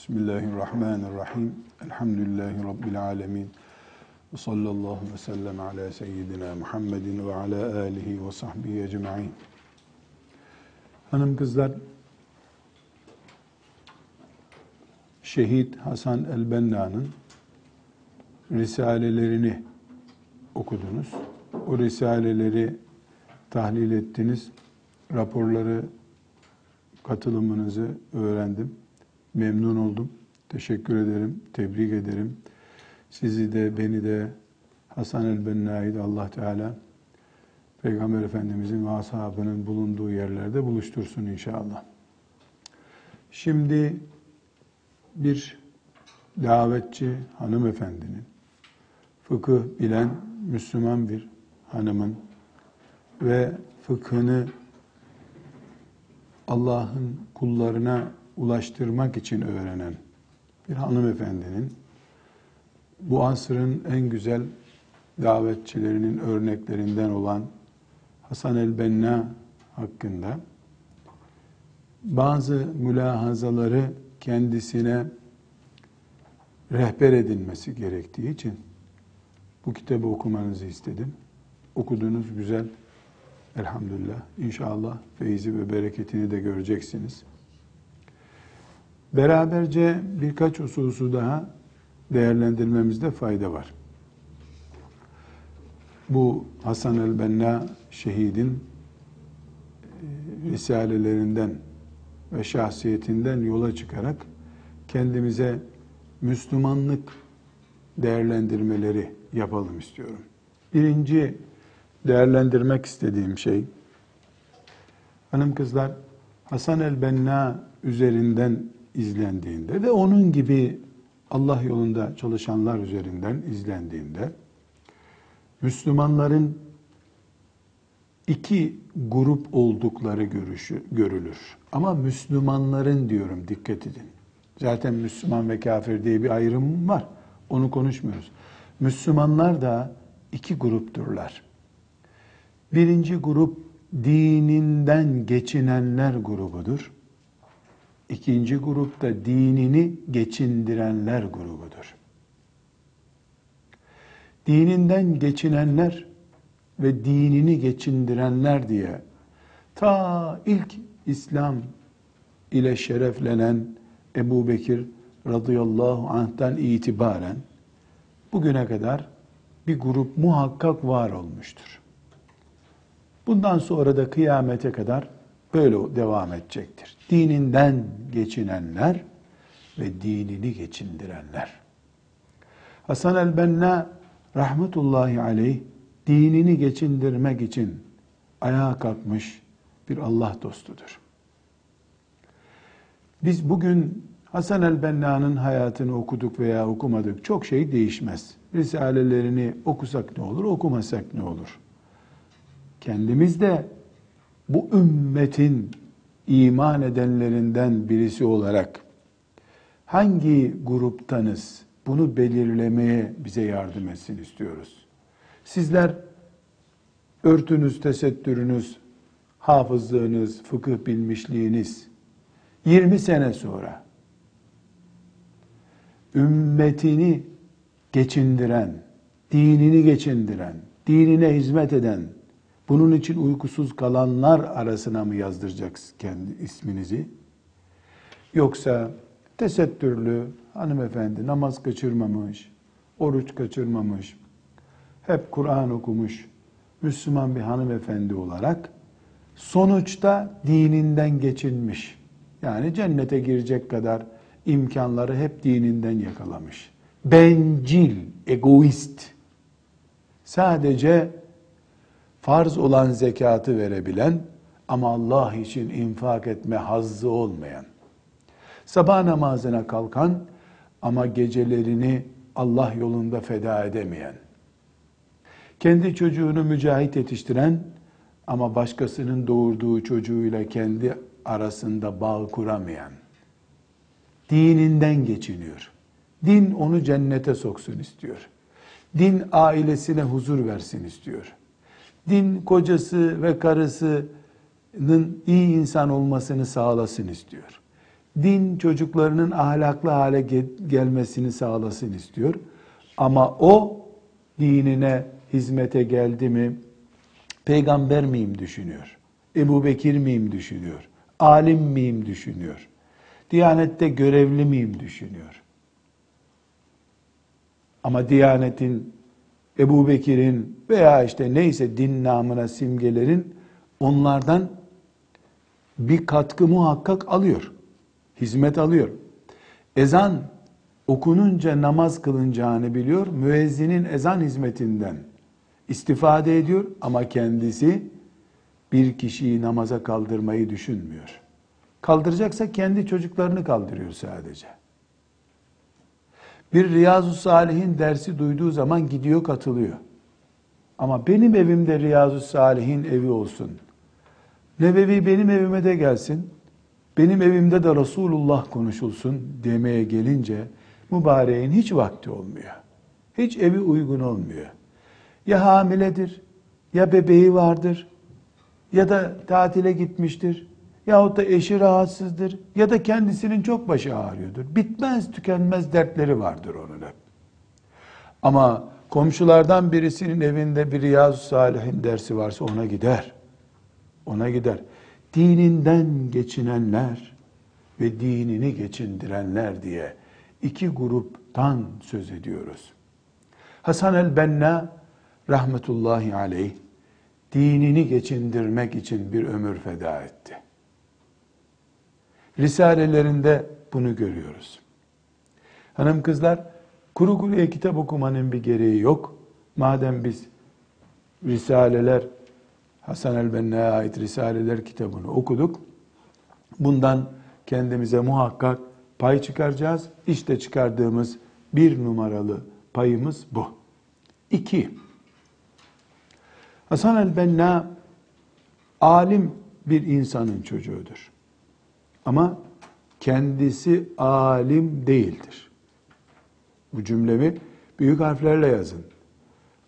Bismillahirrahmanirrahim. Elhamdülillahi Rabbil alemin. Ve sallallahu ve sellem ala seyyidina Muhammedin ve ala alihi ve sahbihi ecma'in. Hanım kızlar, Şehit Hasan el-Benna'nın risalelerini okudunuz. O risaleleri tahlil ettiniz. Raporları, katılımınızı öğrendim. Memnun oldum. Teşekkür ederim. Tebrik ederim. Sizi de beni de Hasan el-Benna'yı Allah Teala Peygamber Efendimizin ve ashabının bulunduğu yerlerde buluştursun inşallah. Şimdi bir davetçi hanımefendinin, fıkıh bilen Müslüman bir hanımın ve fıkhını Allah'ın kullarına ulaştırmak için öğrenen bir hanımefendinin bu asrın en güzel davetçilerinin örneklerinden olan Hasan el-Benna hakkında bazı mülahazaları kendisine rehber edilmesi gerektiği için bu kitabı okumanızı istedim. Okudunuz güzel. Elhamdülillah. İnşallah feyzi ve bereketini de göreceksiniz. Beraberce birkaç hususu daha değerlendirmemizde fayda var. Bu Hasan el-Benna şehidin e, risalelerinden ve şahsiyetinden yola çıkarak kendimize Müslümanlık değerlendirmeleri yapalım istiyorum. Birinci değerlendirmek istediğim şey, hanım kızlar Hasan el-Benna üzerinden izlendiğinde ve onun gibi Allah yolunda çalışanlar üzerinden izlendiğinde Müslümanların iki grup oldukları görüşü, görülür. Ama Müslümanların diyorum dikkat edin. Zaten Müslüman ve kafir diye bir ayrım var. Onu konuşmuyoruz. Müslümanlar da iki grupturlar. Birinci grup dininden geçinenler grubudur. İkinci grupta dinini geçindirenler grubudur. Dininden geçinenler ve dinini geçindirenler diye ta ilk İslam ile şereflenen Ebu Bekir radıyallahu anh'tan itibaren bugüne kadar bir grup muhakkak var olmuştur. Bundan sonra da kıyamete kadar böyle devam edecektir. Dininden geçinenler ve dinini geçindirenler. Hasan el-Benna rahmetullahi aleyh dinini geçindirmek için ayağa kalkmış bir Allah dostudur. Biz bugün Hasan el-Benna'nın hayatını okuduk veya okumadık. Çok şey değişmez. Risalelerini okusak ne olur, okumasak ne olur? Kendimiz de bu ümmetin iman edenlerinden birisi olarak hangi gruptanız bunu belirlemeye bize yardım etsin istiyoruz. Sizler örtünüz, tesettürünüz, hafızlığınız, fıkıh bilmişliğiniz 20 sene sonra ümmetini geçindiren, dinini geçindiren, dinine hizmet eden, bunun için uykusuz kalanlar arasına mı yazdıracaksınız kendi isminizi? Yoksa tesettürlü hanımefendi namaz kaçırmamış, oruç kaçırmamış, hep Kur'an okumuş Müslüman bir hanımefendi olarak sonuçta dininden geçinmiş. Yani cennete girecek kadar imkanları hep dininden yakalamış. Bencil, egoist. Sadece farz olan zekatı verebilen ama Allah için infak etme hazzı olmayan. Sabah namazına kalkan ama gecelerini Allah yolunda feda edemeyen. Kendi çocuğunu mücahit yetiştiren ama başkasının doğurduğu çocuğuyla kendi arasında bağ kuramayan. Dininden geçiniyor. Din onu cennete soksun istiyor. Din ailesine huzur versin istiyor. Din kocası ve karısının iyi insan olmasını sağlasın istiyor. din çocuklarının ahlaklı hale gelmesini sağlasın istiyor. Ama o dinine hizmete geldi mi peygamber miyim düşünüyor. Ebu Bekir miyim düşünüyor. Alim miyim düşünüyor. Diyanette görevli miyim düşünüyor. Ama Diyanet'in, Ebu Bekir'in veya işte neyse din namına simgelerin onlardan bir katkı muhakkak alıyor. Hizmet alıyor. Ezan okununca namaz kılınacağını biliyor. Müezzinin ezan hizmetinden istifade ediyor ama kendisi bir kişiyi namaza kaldırmayı düşünmüyor. Kaldıracaksa kendi çocuklarını kaldırıyor sadece. Bir Riyazu Salihin dersi duyduğu zaman gidiyor katılıyor. Ama benim evimde Riyazu Salihin evi olsun. Nebevi benim evime de gelsin. Benim evimde de Resulullah konuşulsun demeye gelince mübareğin hiç vakti olmuyor. Hiç evi uygun olmuyor. Ya hamiledir, ya bebeği vardır, ya da tatile gitmiştir, yahut da eşi rahatsızdır, ya da kendisinin çok başı ağrıyordur. Bitmez tükenmez dertleri vardır onun hep. Ama komşulardan birisinin evinde bir Riyaz Salihin dersi varsa ona gider. Ona gider. Dininden geçinenler ve dinini geçindirenler diye iki gruptan söz ediyoruz. Hasan el-Benna rahmetullahi aleyh dinini geçindirmek için bir ömür feda etti. Risalelerinde bunu görüyoruz. Hanım kızlar, kuru kuruya kitap okumanın bir gereği yok. Madem biz Risaleler, Hasan el-Benna'ya ait Risaleler kitabını okuduk, bundan kendimize muhakkak pay çıkaracağız. İşte çıkardığımız bir numaralı payımız bu. İki, Hasan el-Benna alim bir insanın çocuğudur. Ama kendisi alim değildir. Bu cümlemi büyük harflerle yazın.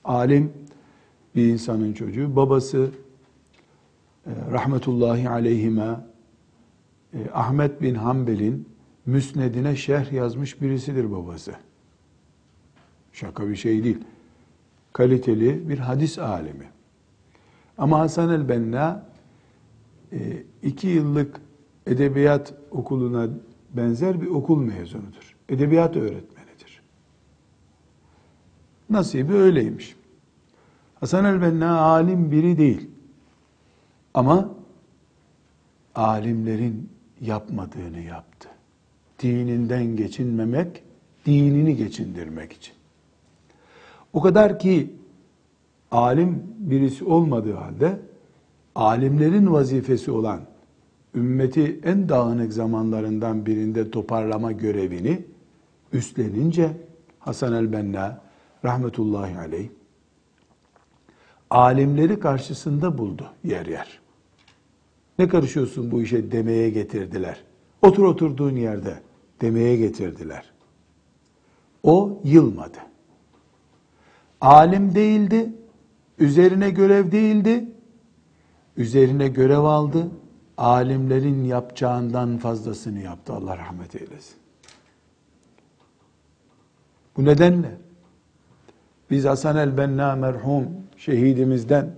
Alim bir insanın çocuğu. Babası e, rahmetullahi aleyhime Ahmet bin Hanbel'in müsnedine şerh yazmış birisidir babası. Şaka bir şey değil. Kaliteli bir hadis alimi. Ama Hasan el-Benna e, iki yıllık edebiyat okuluna benzer bir okul mezunudur. Edebiyat öğretmenidir. Nasibi öyleymiş. Hasan el-Benna alim biri değil. Ama alimlerin yapmadığını yaptı. Dininden geçinmemek, dinini geçindirmek için. O kadar ki alim birisi olmadığı halde alimlerin vazifesi olan ümmeti en dağınık zamanlarından birinde toparlama görevini üstlenince Hasan el-Benna rahmetullahi aleyh alimleri karşısında buldu yer yer. Ne karışıyorsun bu işe demeye getirdiler. Otur oturduğun yerde demeye getirdiler. O yılmadı. Alim değildi, üzerine görev değildi, üzerine görev aldı, alimlerin yapacağından fazlasını yaptı. Allah rahmet eylesin. Bu nedenle biz Hasan el-Benna merhum şehidimizden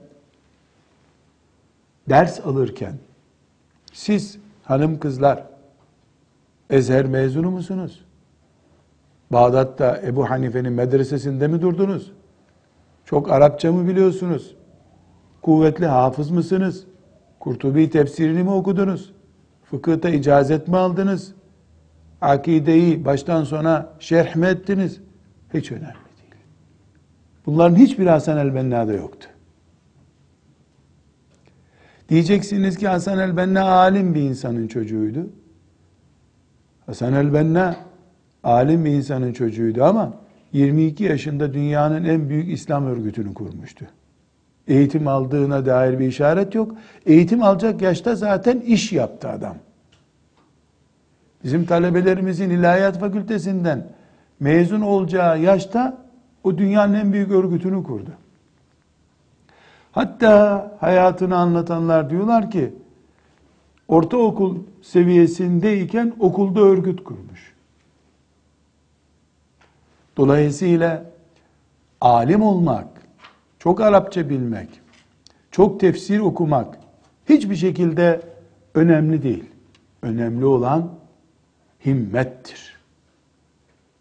ders alırken siz hanım kızlar Ezher mezunu musunuz? Bağdat'ta Ebu Hanife'nin medresesinde mi durdunuz? Çok Arapça mı biliyorsunuz? Kuvvetli hafız mısınız? Kurtubi tefsirini mi okudunuz? Fıkıhta icazet mi aldınız? Akideyi baştan sona şerh mi ettiniz? Hiç önemli değil. Bunların hiçbir Hasan el-Benna'da yoktu. Diyeceksiniz ki Hasan el-Benna alim bir insanın çocuğuydu. Hasan el-Benna alim bir insanın çocuğuydu ama 22 yaşında dünyanın en büyük İslam örgütünü kurmuştu. Eğitim aldığına dair bir işaret yok. Eğitim alacak yaşta zaten iş yaptı adam. Bizim talebelerimizin ilahiyat fakültesinden mezun olacağı yaşta o dünyanın en büyük örgütünü kurdu. Hatta hayatını anlatanlar diyorlar ki ortaokul seviyesindeyken okulda örgüt kurmuş. Dolayısıyla alim olmak, çok Arapça bilmek, çok tefsir okumak hiçbir şekilde önemli değil. Önemli olan himmettir.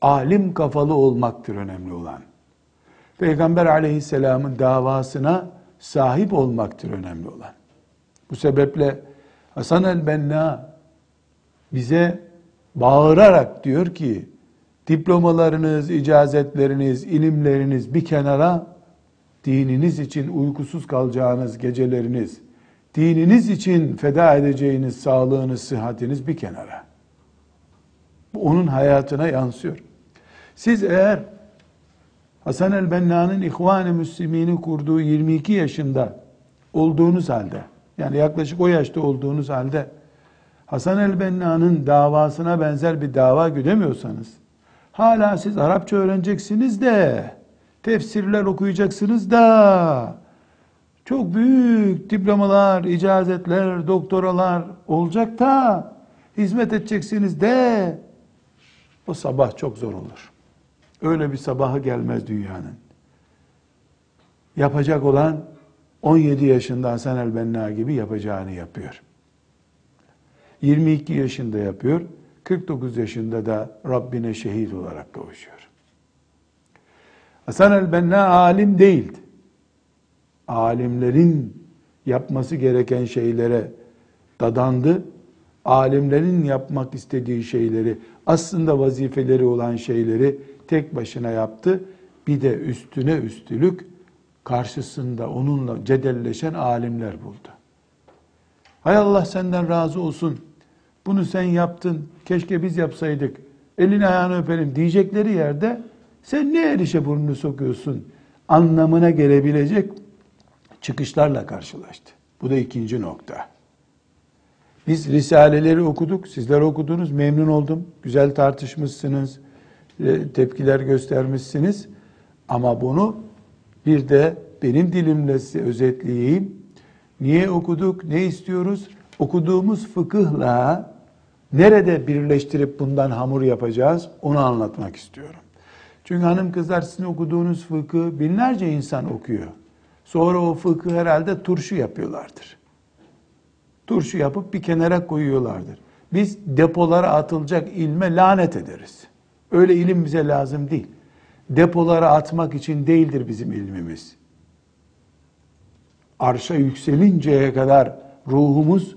Alim kafalı olmaktır önemli olan. Peygamber aleyhisselamın davasına sahip olmaktır önemli olan. Bu sebeple Hasan el-Benna bize bağırarak diyor ki diplomalarınız, icazetleriniz, ilimleriniz bir kenara dininiz için uykusuz kalacağınız geceleriniz, dininiz için feda edeceğiniz sağlığınız, sıhhatiniz bir kenara. Bu onun hayatına yansıyor. Siz eğer Hasan el-Benna'nın İhvan-ı Müslimini kurduğu 22 yaşında olduğunuz halde, yani yaklaşık o yaşta olduğunuz halde Hasan el-Benna'nın davasına benzer bir dava güdemiyorsanız, hala siz Arapça öğreneceksiniz de, tefsirler okuyacaksınız da, çok büyük diplomalar, icazetler, doktoralar olacak da, hizmet edeceksiniz de, o sabah çok zor olur. Öyle bir sabahı gelmez dünyanın. Yapacak olan 17 yaşında Hasan el-Benna gibi yapacağını yapıyor. 22 yaşında yapıyor. 49 yaşında da Rabbine şehit olarak kavuşuyor. Hasan el-Benna alim değildi. Alimlerin yapması gereken şeylere dadandı. Alimlerin yapmak istediği şeyleri, aslında vazifeleri olan şeyleri tek başına yaptı. Bir de üstüne üstülük karşısında onunla cedelleşen alimler buldu. Hay Allah senden razı olsun. Bunu sen yaptın. Keşke biz yapsaydık. Elini ayağını öpelim diyecekleri yerde sen ne erişe burnunu sokuyorsun anlamına gelebilecek çıkışlarla karşılaştı. Bu da ikinci nokta. Biz risaleleri okuduk, sizler okudunuz, memnun oldum. Güzel tartışmışsınız, e, tepkiler göstermişsiniz. Ama bunu bir de benim dilimle size özetleyeyim. Niye okuduk, ne istiyoruz? Okuduğumuz fıkıhla nerede birleştirip bundan hamur yapacağız onu anlatmak istiyorum. Çünkü hanım kızlar sizin okuduğunuz fıkı binlerce insan okuyor. Sonra o fıkı herhalde turşu yapıyorlardır. Turşu yapıp bir kenara koyuyorlardır. Biz depolara atılacak ilme lanet ederiz. Öyle ilim bize lazım değil. Depolara atmak için değildir bizim ilmimiz. Arşa yükselinceye kadar ruhumuz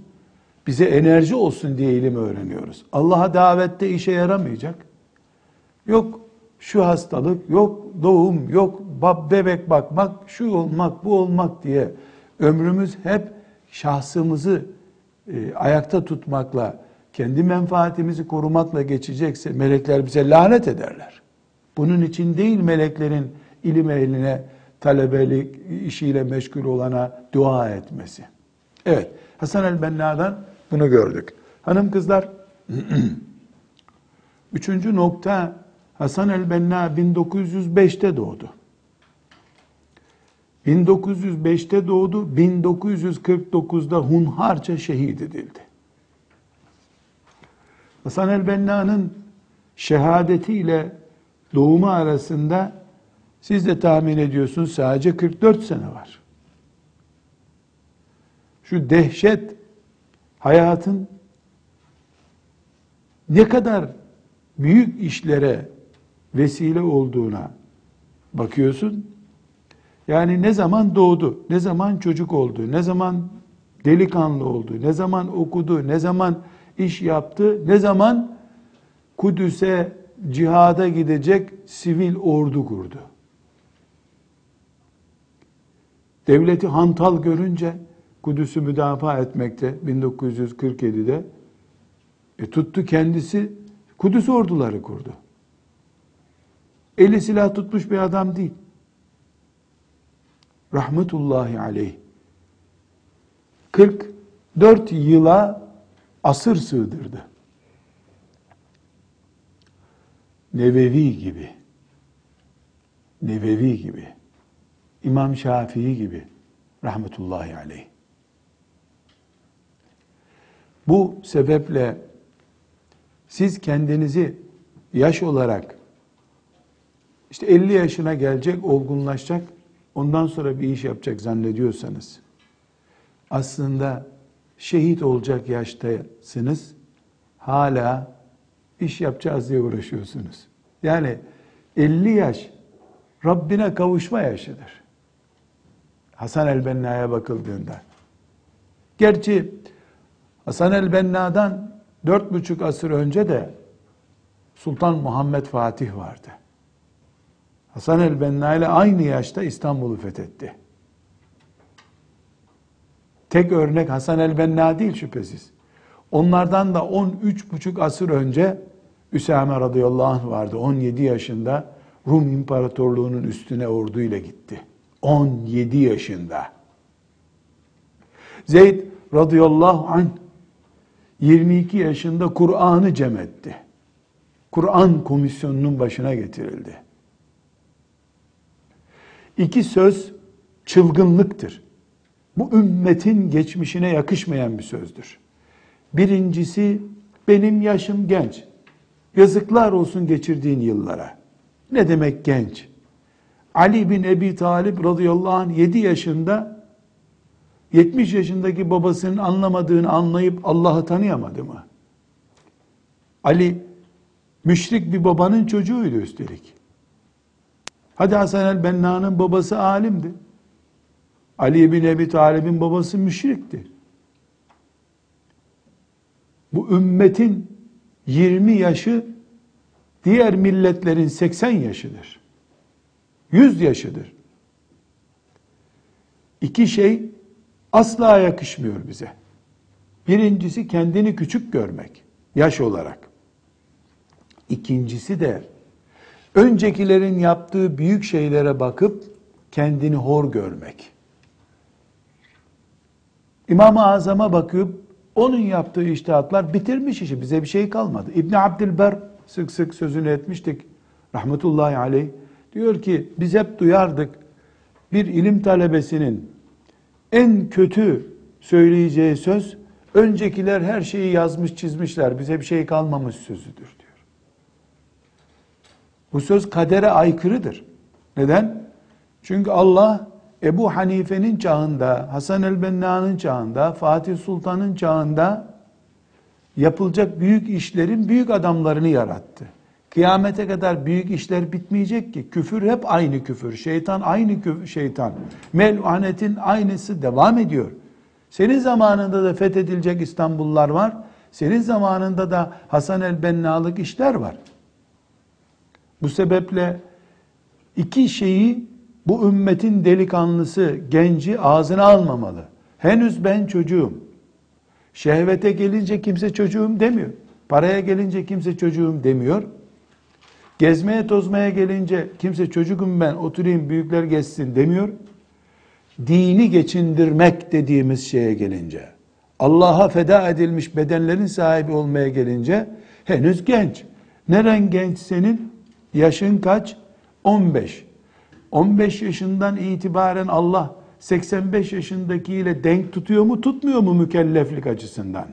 bize enerji olsun diye ilim öğreniyoruz. Allah'a davette işe yaramayacak. Yok şu hastalık, yok doğum, yok bebek bakmak, şu olmak, bu olmak diye ömrümüz hep şahsımızı e, ayakta tutmakla, kendi menfaatimizi korumakla geçecekse melekler bize lanet ederler. Bunun için değil meleklerin ilim ehline, talebelik işiyle meşgul olana dua etmesi. Evet, Hasan el-Benna'dan bunu gördük. Hanım kızlar, üçüncü nokta Hasan el-Benna 1905'te doğdu. 1905'te doğdu, 1949'da hunharca şehit edildi. Hasan el-Benna'nın şehadeti ile doğumu arasında siz de tahmin ediyorsunuz sadece 44 sene var. Şu dehşet hayatın ne kadar büyük işlere vesile olduğuna bakıyorsun. Yani ne zaman doğdu, ne zaman çocuk oldu, ne zaman delikanlı oldu, ne zaman okudu, ne zaman iş yaptı, ne zaman Kudüs'e cihada gidecek sivil ordu kurdu. Devleti hantal görünce Kudüs'ü müdafaa etmekte 1947'de e, tuttu kendisi Kudüs orduları kurdu. Eli silah tutmuş bir adam değil. Rahmetullahi aleyh. 44 yıla asır sığdırdı. Nevevi gibi. Nevevi gibi. İmam Şafii gibi. Rahmetullahi aleyh. Bu sebeple siz kendinizi yaş olarak işte 50 yaşına gelecek, olgunlaşacak, ondan sonra bir iş yapacak zannediyorsanız aslında şehit olacak yaştasınız. Hala iş yapacağız diye uğraşıyorsunuz. Yani 50 yaş Rabbine kavuşma yaşıdır. Hasan el-Benna'ya bakıldığında. Gerçi Hasan el-Benna'dan dört buçuk asır önce de Sultan Muhammed Fatih vardı. Hasan el-Benna ile aynı yaşta İstanbul'u fethetti. Tek örnek Hasan el-Benna değil şüphesiz. Onlardan da 13 buçuk asır önce Üsame radıyallahu anh vardı. 17 yaşında Rum İmparatorluğu'nun üstüne orduyla gitti. 17 yaşında. Zeyd radıyallahu anh 22 yaşında Kur'an'ı cem etti. Kur'an komisyonunun başına getirildi. İki söz çılgınlıktır. Bu ümmetin geçmişine yakışmayan bir sözdür. Birincisi benim yaşım genç. Yazıklar olsun geçirdiğin yıllara. Ne demek genç? Ali bin Ebi Talib radıyallahu anh 7 yaşında 70 yaşındaki babasının anlamadığını anlayıp Allah'ı tanıyamadı mı? Ali müşrik bir babanın çocuğuydu üstelik. Hadi Hasan el-Benna'nın babası alimdi. Ali bin Ebi Talib'in babası müşrikti. Bu ümmetin 20 yaşı diğer milletlerin 80 yaşıdır. 100 yaşıdır. İki şey asla yakışmıyor bize. Birincisi kendini küçük görmek, yaş olarak. İkincisi de öncekilerin yaptığı büyük şeylere bakıp kendini hor görmek. İmam-ı Azam'a bakıp onun yaptığı iştihatlar bitirmiş işi. Bize bir şey kalmadı. İbn Abdülber sık sık sözünü etmiştik. Rahmetullahi aleyh. Diyor ki biz hep duyardık. Bir ilim talebesinin en kötü söyleyeceği söz öncekiler her şeyi yazmış çizmişler. Bize bir şey kalmamış sözüdür diyor. Bu söz kadere aykırıdır. Neden? Çünkü Allah Ebu Hanife'nin çağında, Hasan el-Benna'nın çağında, Fatih Sultan'ın çağında yapılacak büyük işlerin büyük adamlarını yarattı. Kıyamete kadar büyük işler bitmeyecek ki. Küfür hep aynı küfür. Şeytan aynı küfür, şeytan. Mel'anetin aynısı devam ediyor. Senin zamanında da fethedilecek İstanbullar var. Senin zamanında da Hasan el-Benna'lık işler var. Bu sebeple iki şeyi bu ümmetin delikanlısı, genci ağzına almamalı. Henüz ben çocuğum. Şehvete gelince kimse çocuğum demiyor. Paraya gelince kimse çocuğum demiyor. Gezmeye tozmaya gelince kimse çocuğum ben oturayım büyükler geçsin demiyor. Dini geçindirmek dediğimiz şeye gelince, Allah'a feda edilmiş bedenlerin sahibi olmaya gelince henüz genç. Neren genç senin? Yaşın kaç? 15. 15 yaşından itibaren Allah 85 yaşındakiyle denk tutuyor mu tutmuyor mu mükelleflik açısından?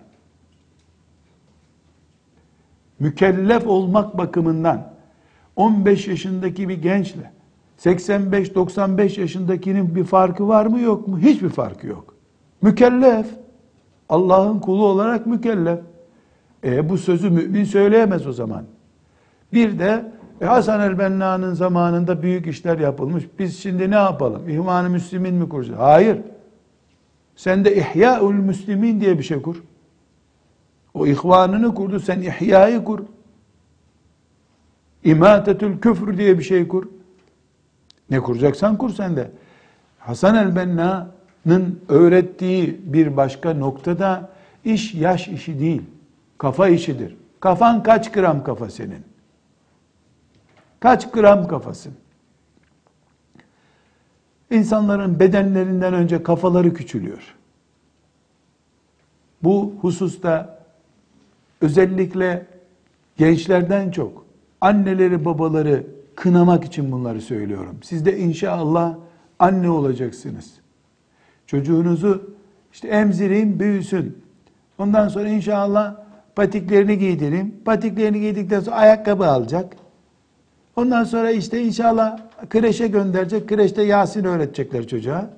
Mükellef olmak bakımından 15 yaşındaki bir gençle 85-95 yaşındakinin bir farkı var mı yok mu? Hiçbir farkı yok. Mükellef. Allah'ın kulu olarak mükellef. E bu sözü mümin söyleyemez o zaman. Bir de e Hasan el-Benna'nın zamanında büyük işler yapılmış. Biz şimdi ne yapalım? İhvan-ı Müslümin mi kuracağız? Hayır. Sen de İhya-ül Müslümin diye bir şey kur. O ihvanını kurdu. Sen İhya'yı kur. İmatetül küfür diye bir şey kur. Ne kuracaksan kur sen de. Hasan el-Benna'nın öğrettiği bir başka noktada iş yaş işi değil. Kafa işidir. Kafan kaç gram kafa senin? Kaç gram kafasın? İnsanların bedenlerinden önce kafaları küçülüyor. Bu hususta özellikle gençlerden çok anneleri babaları kınamak için bunları söylüyorum. Siz de inşallah anne olacaksınız. Çocuğunuzu işte emzireyim büyüsün. Ondan sonra inşallah patiklerini giydireyim. Patiklerini giydikten sonra ayakkabı alacak. Ondan sonra işte inşallah kreşe gönderecek. Kreşte Yasin öğretecekler çocuğa.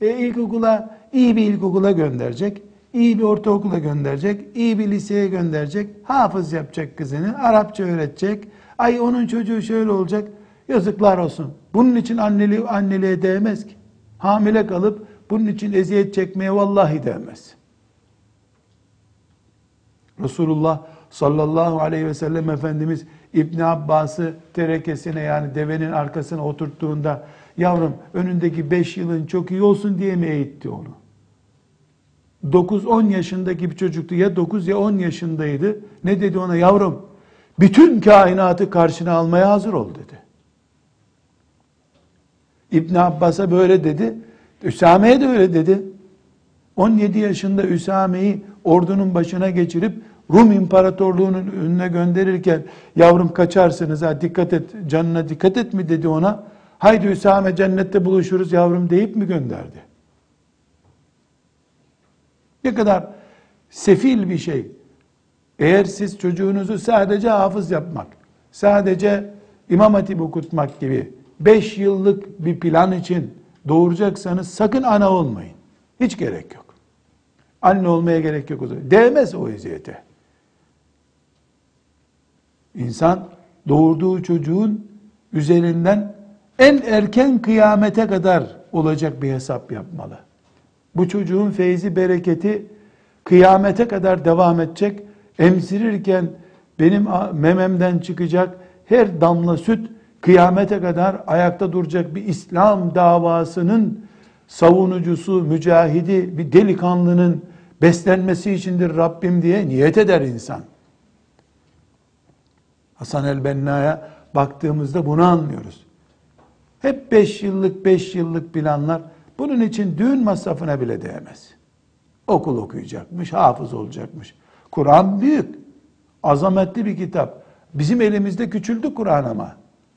E, ilkokula, iyi bir ilkokula gönderecek. iyi bir ortaokula gönderecek. iyi bir liseye gönderecek. Hafız yapacak kızını. Arapça öğretecek. Ay onun çocuğu şöyle olacak. Yazıklar olsun. Bunun için anneliği, anneliğe değmez ki. Hamile kalıp bunun için eziyet çekmeye vallahi değmez. Resulullah sallallahu aleyhi ve sellem Efendimiz İbn Abbas'ı terekesine yani devenin arkasına oturttuğunda yavrum önündeki 5 yılın çok iyi olsun diye mi eğitti onu? 9-10 yaşındaki bir çocuktu ya 9 ya 10 yaşındaydı. Ne dedi ona yavrum? Bütün kainatı karşına almaya hazır ol dedi. İbn Abbas'a böyle dedi. Üsame'ye de öyle dedi. 17 yaşında Üsame'yi ordunun başına geçirip Rum İmparatorluğu'nun önüne gönderirken yavrum kaçarsınız ha dikkat et canına dikkat et mi dedi ona. Haydi Üsame cennette buluşuruz yavrum deyip mi gönderdi? Ne kadar sefil bir şey. Eğer siz çocuğunuzu sadece hafız yapmak, sadece imam hatip okutmak gibi 5 yıllık bir plan için doğuracaksanız sakın ana olmayın. Hiç gerek yok. Anne olmaya gerek yok. Değmez o eziyete. İnsan doğurduğu çocuğun üzerinden en erken kıyamete kadar olacak bir hesap yapmalı. Bu çocuğun feyzi, bereketi kıyamete kadar devam edecek. Emzirirken benim mememden çıkacak her damla süt kıyamete kadar ayakta duracak bir İslam davasının savunucusu, mücahidi, bir delikanlının beslenmesi içindir Rabbim diye niyet eder insan. Hasan el-Benna'ya baktığımızda bunu anlıyoruz. Hep beş yıllık beş yıllık planlar bunun için düğün masrafına bile değmez. Okul okuyacakmış, hafız olacakmış. Kur'an büyük, azametli bir kitap. Bizim elimizde küçüldü Kur'an ama.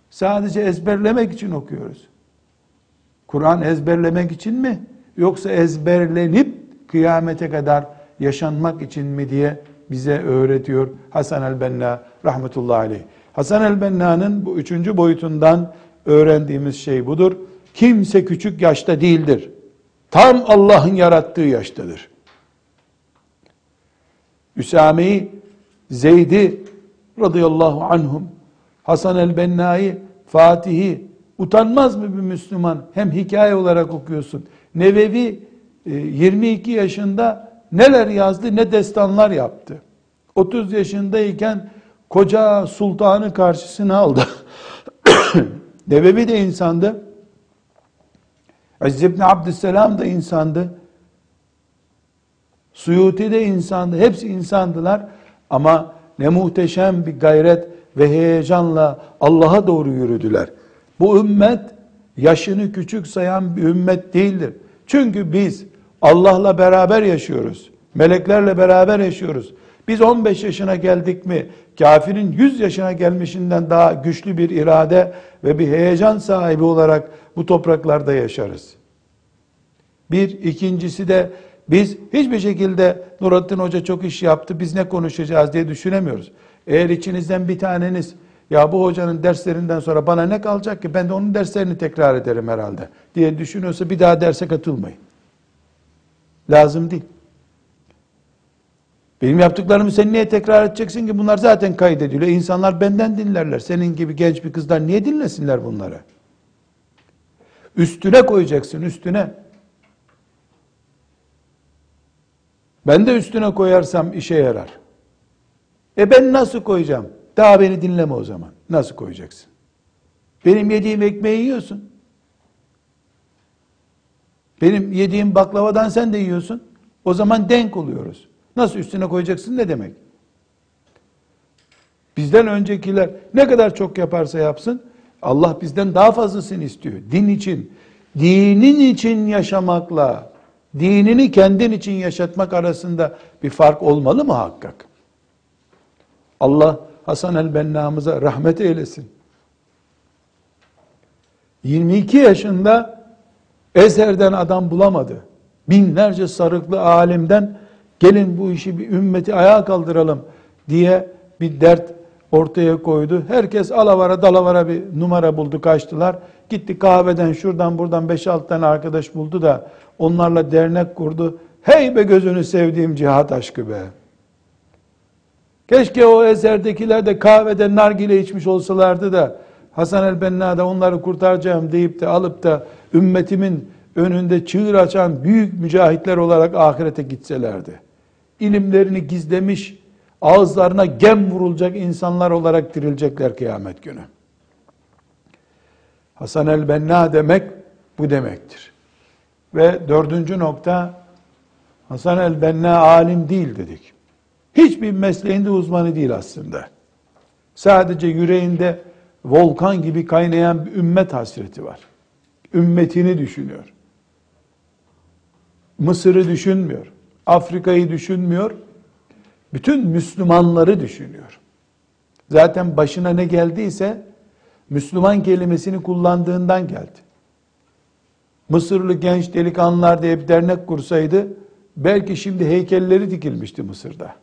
Sadece ezberlemek için okuyoruz. Kur'an ezberlemek için mi? Yoksa ezberlenip kıyamete kadar yaşanmak için mi diye bize öğretiyor Hasan el-Benna rahmetullahi aleyh. Hasan el-Benna'nın bu üçüncü boyutundan öğrendiğimiz şey budur. Kimse küçük yaşta değildir. Tam Allah'ın yarattığı yaştadır. Üsame'yi, Zeyd'i radıyallahu anhum, Hasan el-Benna'yı, Fatih'i utanmaz mı bir Müslüman? Hem hikaye olarak okuyorsun. Nevevi 22 e, yaşında neler yazdı ne destanlar yaptı. 30 yaşındayken koca sultanı karşısına aldı. Nevevi de insandı. Aziz İbni Abdüsselam da insandı. Suyuti de insandı. Hepsi insandılar. Ama ne muhteşem bir gayret ve heyecanla Allah'a doğru yürüdüler. Bu ümmet yaşını küçük sayan bir ümmet değildir. Çünkü biz Allah'la beraber yaşıyoruz. Meleklerle beraber yaşıyoruz. Biz 15 yaşına geldik mi kafirin 100 yaşına gelmişinden daha güçlü bir irade ve bir heyecan sahibi olarak bu topraklarda yaşarız. Bir, ikincisi de biz hiçbir şekilde Nurattin Hoca çok iş yaptı, biz ne konuşacağız diye düşünemiyoruz. Eğer içinizden bir taneniz, ya bu hocanın derslerinden sonra bana ne kalacak ki, ben de onun derslerini tekrar ederim herhalde diye düşünüyorsa bir daha derse katılmayın. Lazım değil. Benim yaptıklarımı sen niye tekrar edeceksin ki? Bunlar zaten kaydediliyor. İnsanlar benden dinlerler. Senin gibi genç bir kızdan niye dinlesinler bunları? Üstüne koyacaksın, üstüne. Ben de üstüne koyarsam işe yarar. E ben nasıl koyacağım? Daha beni dinleme o zaman. Nasıl koyacaksın? Benim yediğim ekmeği yiyorsun. Benim yediğim baklavadan sen de yiyorsun. O zaman denk oluyoruz. Nasıl üstüne koyacaksın ne demek? Bizden öncekiler ne kadar çok yaparsa yapsın Allah bizden daha fazlasını istiyor. Din için, dinin için yaşamakla dinini kendin için yaşatmak arasında bir fark olmalı mı hakkak? Allah Hasan el-Benna'mıza rahmet eylesin. 22 yaşında Ezher'den adam bulamadı. Binlerce sarıklı alimden Gelin bu işi bir ümmeti ayağa kaldıralım diye bir dert ortaya koydu. Herkes alavara dalavara bir numara buldu kaçtılar. Gitti kahveden şuradan buradan 5-6 tane arkadaş buldu da onlarla dernek kurdu. Hey be gözünü sevdiğim cihat aşkı be. Keşke o eserdekiler de kahvede nargile içmiş olsalardı da Hasan el-Benna onları kurtaracağım deyip de alıp da ümmetimin önünde çığır açan büyük mücahitler olarak ahirete gitselerdi. İlimlerini gizlemiş, ağızlarına gem vurulacak insanlar olarak dirilecekler kıyamet günü. Hasan el-Benna demek bu demektir. Ve dördüncü nokta, Hasan el-Benna alim değil dedik. Hiçbir mesleğinde uzmanı değil aslında. Sadece yüreğinde volkan gibi kaynayan bir ümmet hasreti var. Ümmetini düşünüyor. Mısır'ı düşünmüyor. Afrika'yı düşünmüyor. Bütün Müslümanları düşünüyor. Zaten başına ne geldiyse Müslüman kelimesini kullandığından geldi. Mısırlı genç delikanlılar diye bir dernek kursaydı belki şimdi heykelleri dikilmişti Mısır'da.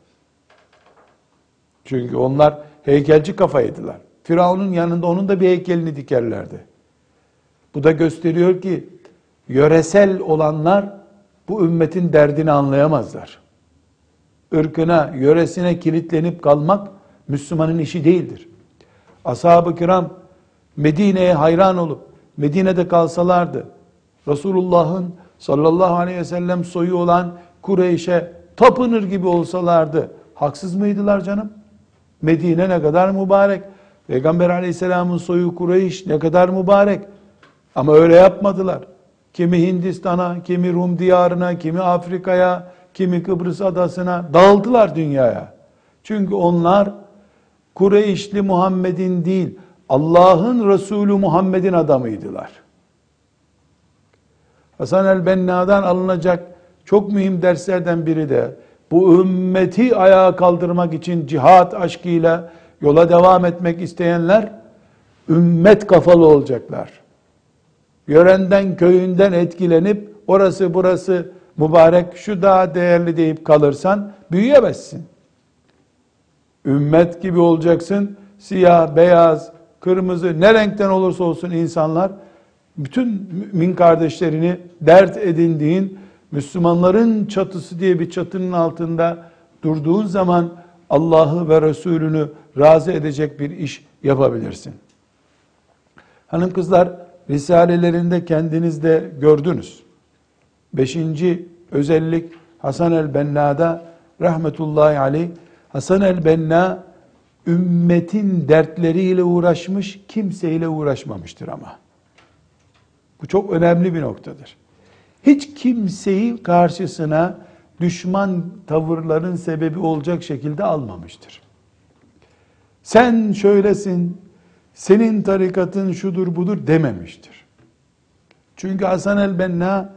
Çünkü onlar heykelci kafaydılar. Firavun'un yanında onun da bir heykelini dikerlerdi. Bu da gösteriyor ki yöresel olanlar bu ümmetin derdini anlayamazlar. Irkına, yöresine kilitlenip kalmak Müslümanın işi değildir. Ashab-ı kiram Medine'ye hayran olup Medine'de kalsalardı Resulullah'ın sallallahu aleyhi ve sellem soyu olan Kureyş'e tapınır gibi olsalardı haksız mıydılar canım? Medine ne kadar mübarek. Peygamber aleyhisselamın soyu Kureyş ne kadar mübarek. Ama öyle yapmadılar. Kimi Hindistan'a, kimi Rum diyarına, kimi Afrika'ya, kimi Kıbrıs adasına dağıldılar dünyaya. Çünkü onlar Kureyşli Muhammed'in değil, Allah'ın Resulü Muhammed'in adamıydılar. Hasan el-Benna'dan alınacak çok mühim derslerden biri de bu ümmeti ayağa kaldırmak için cihat aşkıyla yola devam etmek isteyenler ümmet kafalı olacaklar. Yörenden köyünden etkilenip orası burası mübarek şu daha değerli deyip kalırsan büyüyemezsin. Ümmet gibi olacaksın. Siyah, beyaz, kırmızı ne renkten olursa olsun insanlar bütün mümin kardeşlerini dert edindiğin Müslümanların çatısı diye bir çatının altında durduğun zaman Allah'ı ve Resulünü razı edecek bir iş yapabilirsin. Hanım kızlar risalelerinde kendiniz de gördünüz. Beşinci özellik Hasan el-Benna'da rahmetullahi aleyh Hasan el-Benna ümmetin dertleriyle uğraşmış, kimseyle uğraşmamıştır ama. Bu çok önemli bir noktadır. Hiç kimseyi karşısına düşman tavırların sebebi olacak şekilde almamıştır. Sen şöylesin, senin tarikatın şudur budur dememiştir. Çünkü Hasan el-Benna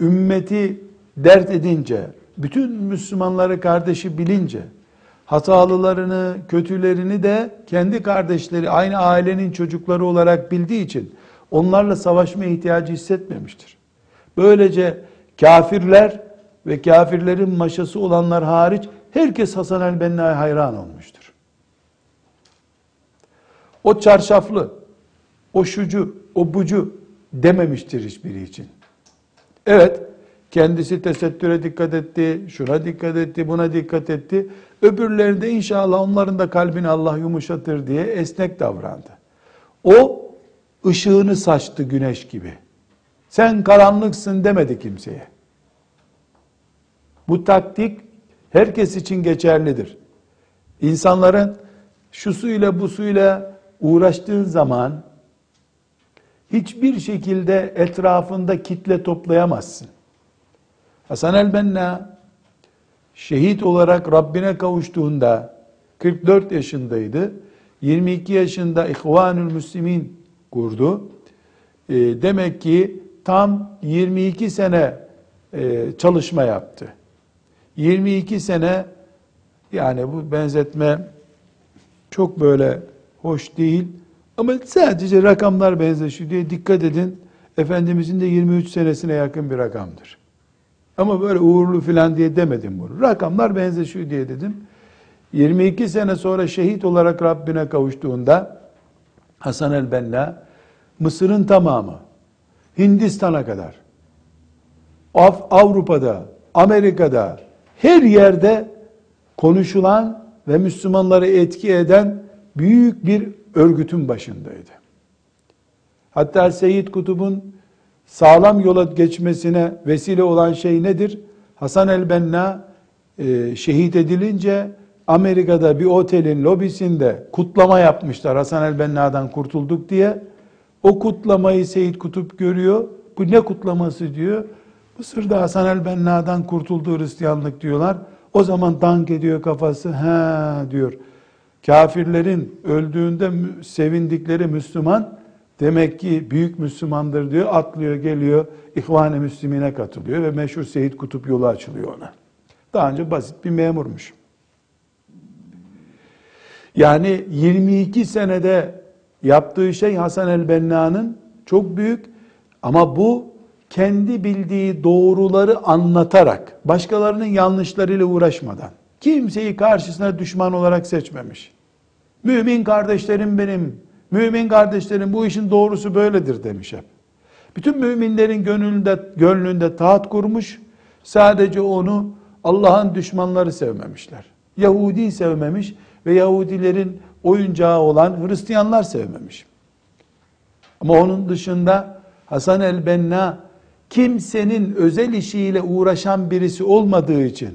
ümmeti dert edince, bütün Müslümanları kardeşi bilince, hatalılarını, kötülerini de kendi kardeşleri, aynı ailenin çocukları olarak bildiği için onlarla savaşma ihtiyacı hissetmemiştir. Böylece kafirler ve kafirlerin maşası olanlar hariç herkes Hasan el-Benna'ya hayran olmuştur. O çarşaflı, o şucu, o bucu dememiştir hiçbiri için. Evet, kendisi tesettüre dikkat etti, şuna dikkat etti, buna dikkat etti. Öbürlerinde inşallah onların da kalbini Allah yumuşatır diye esnek davrandı. O ışığını saçtı güneş gibi. Sen karanlıksın demedi kimseye. Bu taktik herkes için geçerlidir. İnsanların şu suyla bu suyla uğraştığın zaman hiçbir şekilde etrafında kitle toplayamazsın. Hasan el-Benna şehit olarak Rabbine kavuştuğunda 44 yaşındaydı. 22 yaşında İhvanül Müslimin kurdu. E, demek ki tam 22 sene e, çalışma yaptı. 22 sene yani bu benzetme çok böyle hoş değil ama sadece rakamlar benzeşiyor diye dikkat edin. Efendimizin de 23 senesine yakın bir rakamdır. Ama böyle uğurlu filan diye demedim bunu. Rakamlar benzeşiyor diye dedim. 22 sene sonra şehit olarak Rabbine kavuştuğunda Hasan el-Benna Mısır'ın tamamı Hindistan'a kadar Avrupa'da, Amerika'da her yerde konuşulan ve Müslümanları etki eden büyük bir örgütün başındaydı. Hatta Seyyid Kutub'un sağlam yola geçmesine vesile olan şey nedir? Hasan el-Benna e, şehit edilince Amerika'da bir otelin lobisinde kutlama yapmışlar Hasan el-Benna'dan kurtulduk diye. O kutlamayı Seyyid Kutup görüyor. Bu ne kutlaması diyor. Mısır'da Hasan el-Benna'dan kurtuldu Hristiyanlık diyorlar. O zaman dank ediyor kafası. He diyor. Kafirlerin öldüğünde sevindikleri Müslüman demek ki büyük Müslümandır diyor. Atlıyor geliyor. İhvan-ı Müslümine katılıyor ve meşhur Seyyid Kutup yolu açılıyor ona. Daha önce basit bir memurmuş. Yani 22 senede yaptığı şey Hasan el-Benna'nın çok büyük ama bu kendi bildiği doğruları anlatarak, başkalarının yanlışlarıyla uğraşmadan, kimseyi karşısına düşman olarak seçmemiş. Mümin kardeşlerim benim, mümin kardeşlerim bu işin doğrusu böyledir demiş hep. Bütün müminlerin gönlünde, gönlünde taht kurmuş, sadece onu Allah'ın düşmanları sevmemişler. Yahudi sevmemiş ve Yahudilerin oyuncağı olan Hristiyanlar sevmemiş. Ama onun dışında Hasan el-Benna kimsenin özel işiyle uğraşan birisi olmadığı için,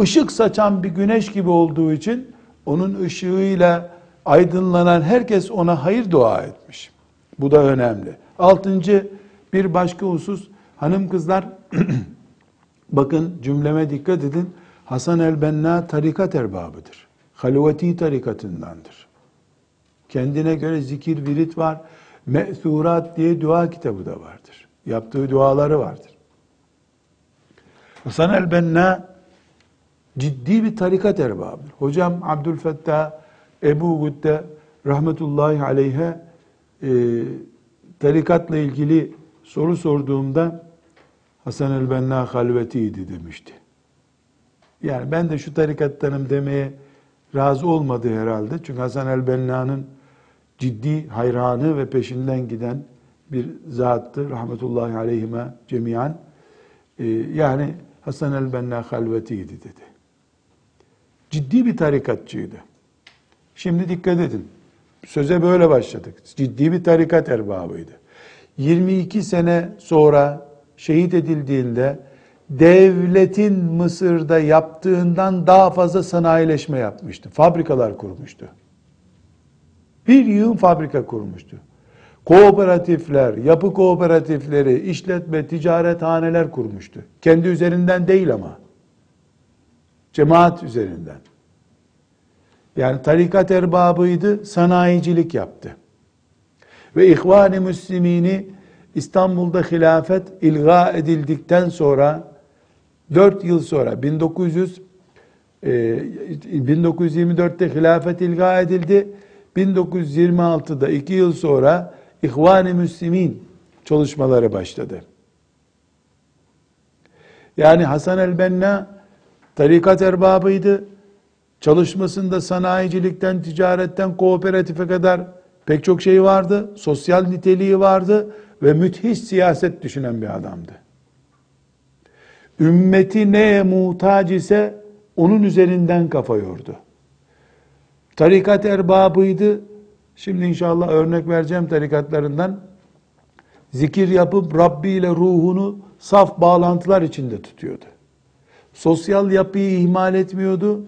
ışık saçan bir güneş gibi olduğu için onun ışığıyla aydınlanan herkes ona hayır dua etmiş. Bu da önemli. Altıncı bir başka husus, hanım kızlar bakın cümleme dikkat edin. Hasan el-Benna tarikat erbabıdır. Halveti tarikatındandır. Kendine göre zikir, virit var. Me'thurat diye dua kitabı da vardır. Yaptığı duaları vardır. Hasan el-Benna ciddi bir tarikat erbabıdır. Hocam Abdülfettah Ebu Gütte rahmetullahi aleyhe e, tarikatla ilgili soru sorduğumda Hasan el-Benna halvetiydi demişti. Yani ben de şu tarikattanım demeye razı olmadı herhalde. Çünkü Hasan el-Benna'nın ciddi hayranı ve peşinden giden bir zattı. Rahmetullahi aleyhime cemiyan. Ee, yani Hasan el-Benna halvetiydi dedi. Ciddi bir tarikatçıydı. Şimdi dikkat edin. Söze böyle başladık. Ciddi bir tarikat erbabıydı. 22 sene sonra şehit edildiğinde devletin Mısır'da yaptığından daha fazla sanayileşme yapmıştı. Fabrikalar kurmuştu. Bir yığın fabrika kurmuştu. Kooperatifler, yapı kooperatifleri, işletme, ticarethaneler kurmuştu. Kendi üzerinden değil ama. Cemaat üzerinden. Yani tarikat erbabıydı, sanayicilik yaptı. Ve İhvan-ı Müslimini İstanbul'da hilafet ilga edildikten sonra 4 yıl sonra 1900 e, 1924'te hilafet ilga edildi. 1926'da 2 yıl sonra İhvan-ı Müslimin çalışmaları başladı. Yani Hasan el-Benna tarikat erbabıydı. Çalışmasında sanayicilikten, ticaretten, kooperatife kadar pek çok şey vardı. Sosyal niteliği vardı ve müthiş siyaset düşünen bir adamdı. Ümmeti neye muhtaç ise onun üzerinden kafa yordu. Tarikat erbabıydı. Şimdi inşallah örnek vereceğim tarikatlarından. Zikir yapıp Rabbi ile ruhunu saf bağlantılar içinde tutuyordu. Sosyal yapıyı ihmal etmiyordu.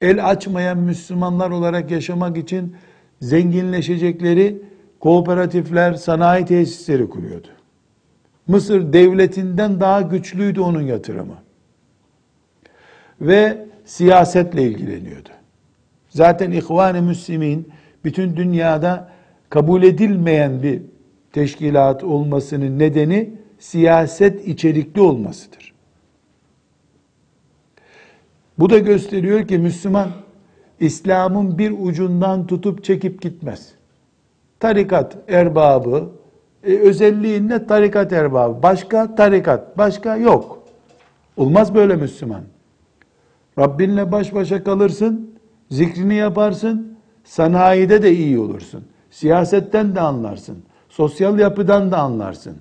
El açmayan Müslümanlar olarak yaşamak için zenginleşecekleri kooperatifler, sanayi tesisleri kuruyordu. Mısır devletinden daha güçlüydü onun yatırımı. Ve siyasetle ilgileniyordu. Zaten İhvan-ı Müslimin bütün dünyada kabul edilmeyen bir teşkilat olmasının nedeni siyaset içerikli olmasıdır. Bu da gösteriyor ki Müslüman İslam'ın bir ucundan tutup çekip gitmez. Tarikat erbabı, e, özelliğinde tarikat erbabı. Başka tarikat, başka yok. Olmaz böyle Müslüman. Rabbinle baş başa kalırsın, zikrini yaparsın, sanayide de iyi olursun. Siyasetten de anlarsın. Sosyal yapıdan da anlarsın.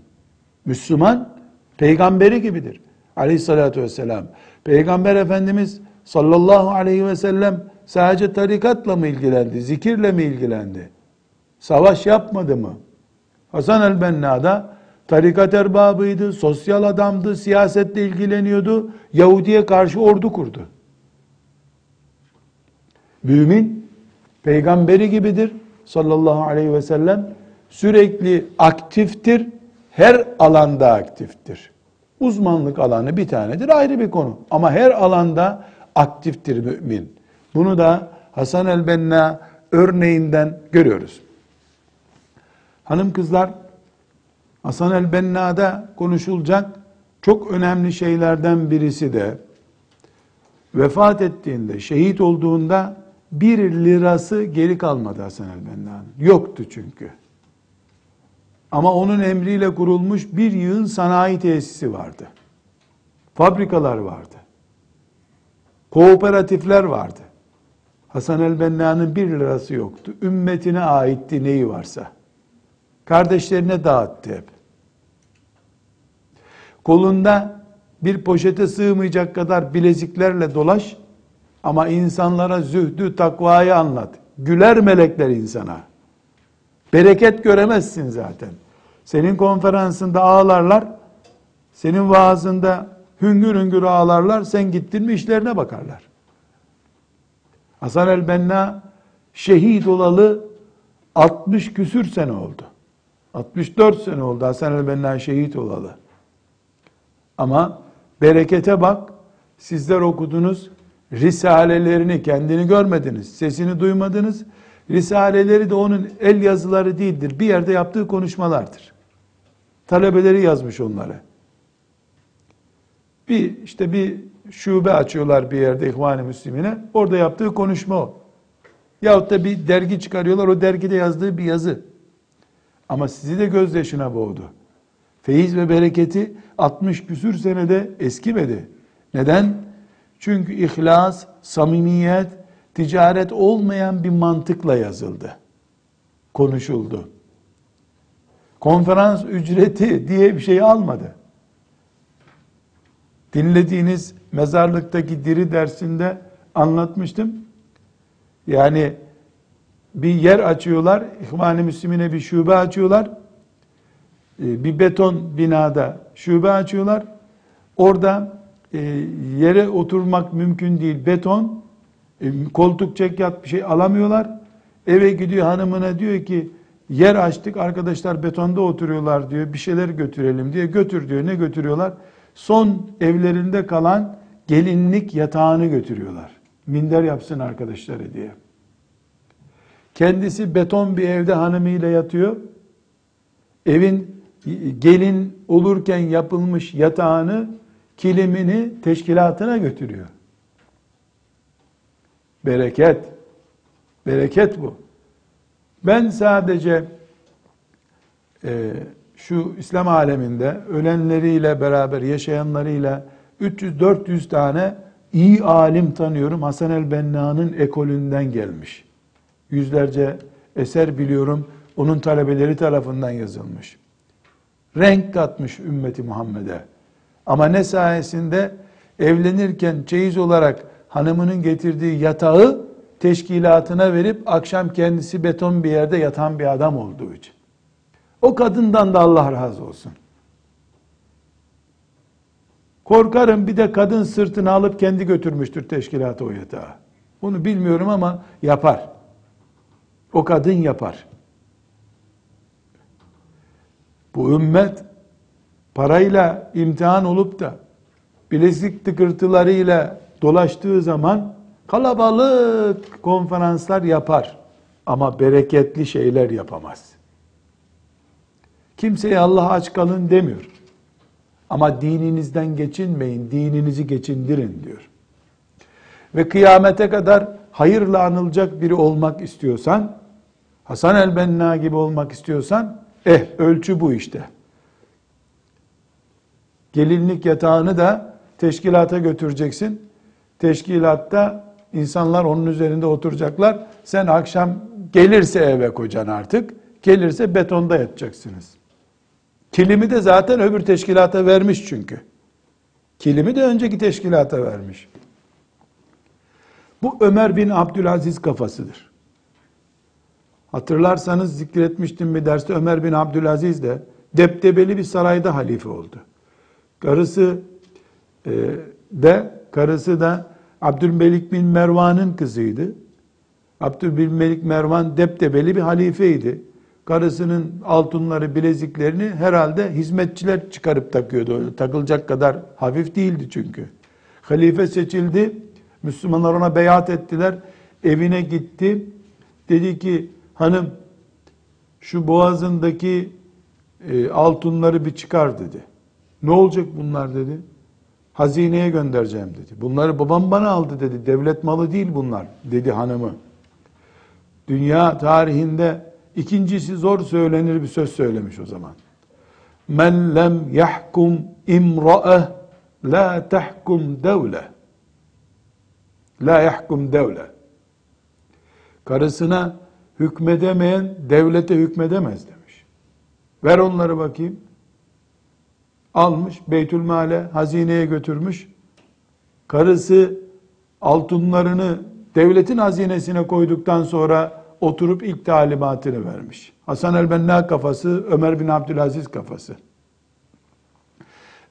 Müslüman peygamberi gibidir. Aleyhissalatü vesselam. Peygamber Efendimiz sallallahu aleyhi ve sellem sadece tarikatla mı ilgilendi, zikirle mi ilgilendi? Savaş yapmadı mı? Hasan el-Benna da tarikat erbabıydı, sosyal adamdı, siyasetle ilgileniyordu. Yahudi'ye karşı ordu kurdu. Mümin peygamberi gibidir sallallahu aleyhi ve sellem. Sürekli aktiftir, her alanda aktiftir. Uzmanlık alanı bir tanedir ayrı bir konu. Ama her alanda aktiftir mümin. Bunu da Hasan el-Benna örneğinden görüyoruz. Hanım kızlar Hasan el-Benna'da konuşulacak çok önemli şeylerden birisi de vefat ettiğinde, şehit olduğunda bir lirası geri kalmadı Hasan el-Benna'nın. Yoktu çünkü. Ama onun emriyle kurulmuş bir yığın sanayi tesisi vardı. Fabrikalar vardı. Kooperatifler vardı. Hasan el-Benna'nın bir lirası yoktu. Ümmetine aitti neyi varsa. Kardeşlerine dağıttı hep. Kolunda bir poşete sığmayacak kadar bileziklerle dolaş ama insanlara zühdü, takvayı anlat. Güler melekler insana. Bereket göremezsin zaten. Senin konferansında ağlarlar, senin vaazında hüngür hüngür ağlarlar, sen gittin mi işlerine bakarlar. Hasan el-Benna şehit olalı 60 küsür sene oldu. 64 sene oldu Hasan el-Benna şehit olalı. Ama berekete bak, sizler okudunuz, risalelerini kendini görmediniz, sesini duymadınız. Risaleleri de onun el yazıları değildir. Bir yerde yaptığı konuşmalardır. Talebeleri yazmış onları. Bir işte bir şube açıyorlar bir yerde İhvan-ı Müslimine. Orada yaptığı konuşma o. Yahut da bir dergi çıkarıyorlar. O dergide yazdığı bir yazı. Ama sizi de gözyaşına boğdu. Feyiz ve bereketi 60 küsür senede eskimedi. Neden? Çünkü ihlas, samimiyet, ticaret olmayan bir mantıkla yazıldı. Konuşuldu. Konferans ücreti diye bir şey almadı. Dinlediğiniz mezarlıktaki diri dersinde anlatmıştım. Yani bir yer açıyorlar, İhvan-ı Müslümine bir şube açıyorlar. Ee, bir beton binada şube açıyorlar. Orada e, yere oturmak mümkün değil. Beton, e, koltuk çekyat bir şey alamıyorlar. Eve gidiyor hanımına diyor ki yer açtık arkadaşlar betonda oturuyorlar diyor. Bir şeyler götürelim diye götür diyor. Ne götürüyorlar? Son evlerinde kalan gelinlik yatağını götürüyorlar. Minder yapsın arkadaşları diye. Kendisi beton bir evde hanımıyla yatıyor. Evin gelin olurken yapılmış yatağını, kilimini teşkilatına götürüyor. Bereket. Bereket bu. Ben sadece e, şu İslam aleminde ölenleriyle beraber yaşayanlarıyla 300-400 tane iyi alim tanıyorum. Hasan el-Benna'nın ekolünden gelmiş. Yüzlerce eser biliyorum. Onun talebeleri tarafından yazılmış. Renk katmış ümmeti Muhammed'e. Ama ne sayesinde evlenirken çeyiz olarak hanımının getirdiği yatağı teşkilatına verip akşam kendisi beton bir yerde yatan bir adam olduğu için. O kadından da Allah razı olsun. Korkarım bir de kadın sırtını alıp kendi götürmüştür teşkilata o yatağı. Bunu bilmiyorum ama yapar. O kadın yapar. Bu ümmet parayla imtihan olup da bilezik tıkırtılarıyla dolaştığı zaman kalabalık konferanslar yapar ama bereketli şeyler yapamaz. Kimseye Allah aç kalın demiyor. Ama dininizden geçinmeyin, dininizi geçindirin diyor. Ve kıyamete kadar hayırla anılacak biri olmak istiyorsan, Hasan el-Benna gibi olmak istiyorsan, eh ölçü bu işte. Gelinlik yatağını da teşkilata götüreceksin. Teşkilatta insanlar onun üzerinde oturacaklar. Sen akşam gelirse eve kocan artık, gelirse betonda yatacaksınız. Kilimi de zaten öbür teşkilata vermiş çünkü. Kilimi de önceki teşkilata vermiş. Bu Ömer bin Abdülaziz kafasıdır. Hatırlarsanız zikretmiştim bir derste Ömer bin Abdülaziz de deptebeli bir sarayda halife oldu. Karısı e, de karısı da Abdülmelik bin Mervan'ın kızıydı. Abdülmelik Mervan deptebeli bir halifeydi. Karısının altınları, bileziklerini herhalde hizmetçiler çıkarıp takıyordu. Takılacak kadar hafif değildi çünkü. Halife seçildi. Müslümanlar ona beyat ettiler. Evine gitti. Dedi ki hanım şu boğazındaki e, altınları bir çıkar dedi. Ne olacak bunlar dedi. Hazineye göndereceğim dedi. Bunları babam bana aldı dedi. Devlet malı değil bunlar dedi hanımı. Dünya tarihinde ikincisi zor söylenir bir söz söylemiş o zaman. Men lem yahkum imra'e la tahkum devle. La yahkum devle. Karısına hükmedemeyen devlete hükmedemez demiş. Ver onları bakayım. Almış Beytülmale hazineye götürmüş. Karısı altınlarını devletin hazinesine koyduktan sonra oturup ilk talimatını vermiş. Hasan el-Benna kafası, Ömer bin Abdülaziz kafası.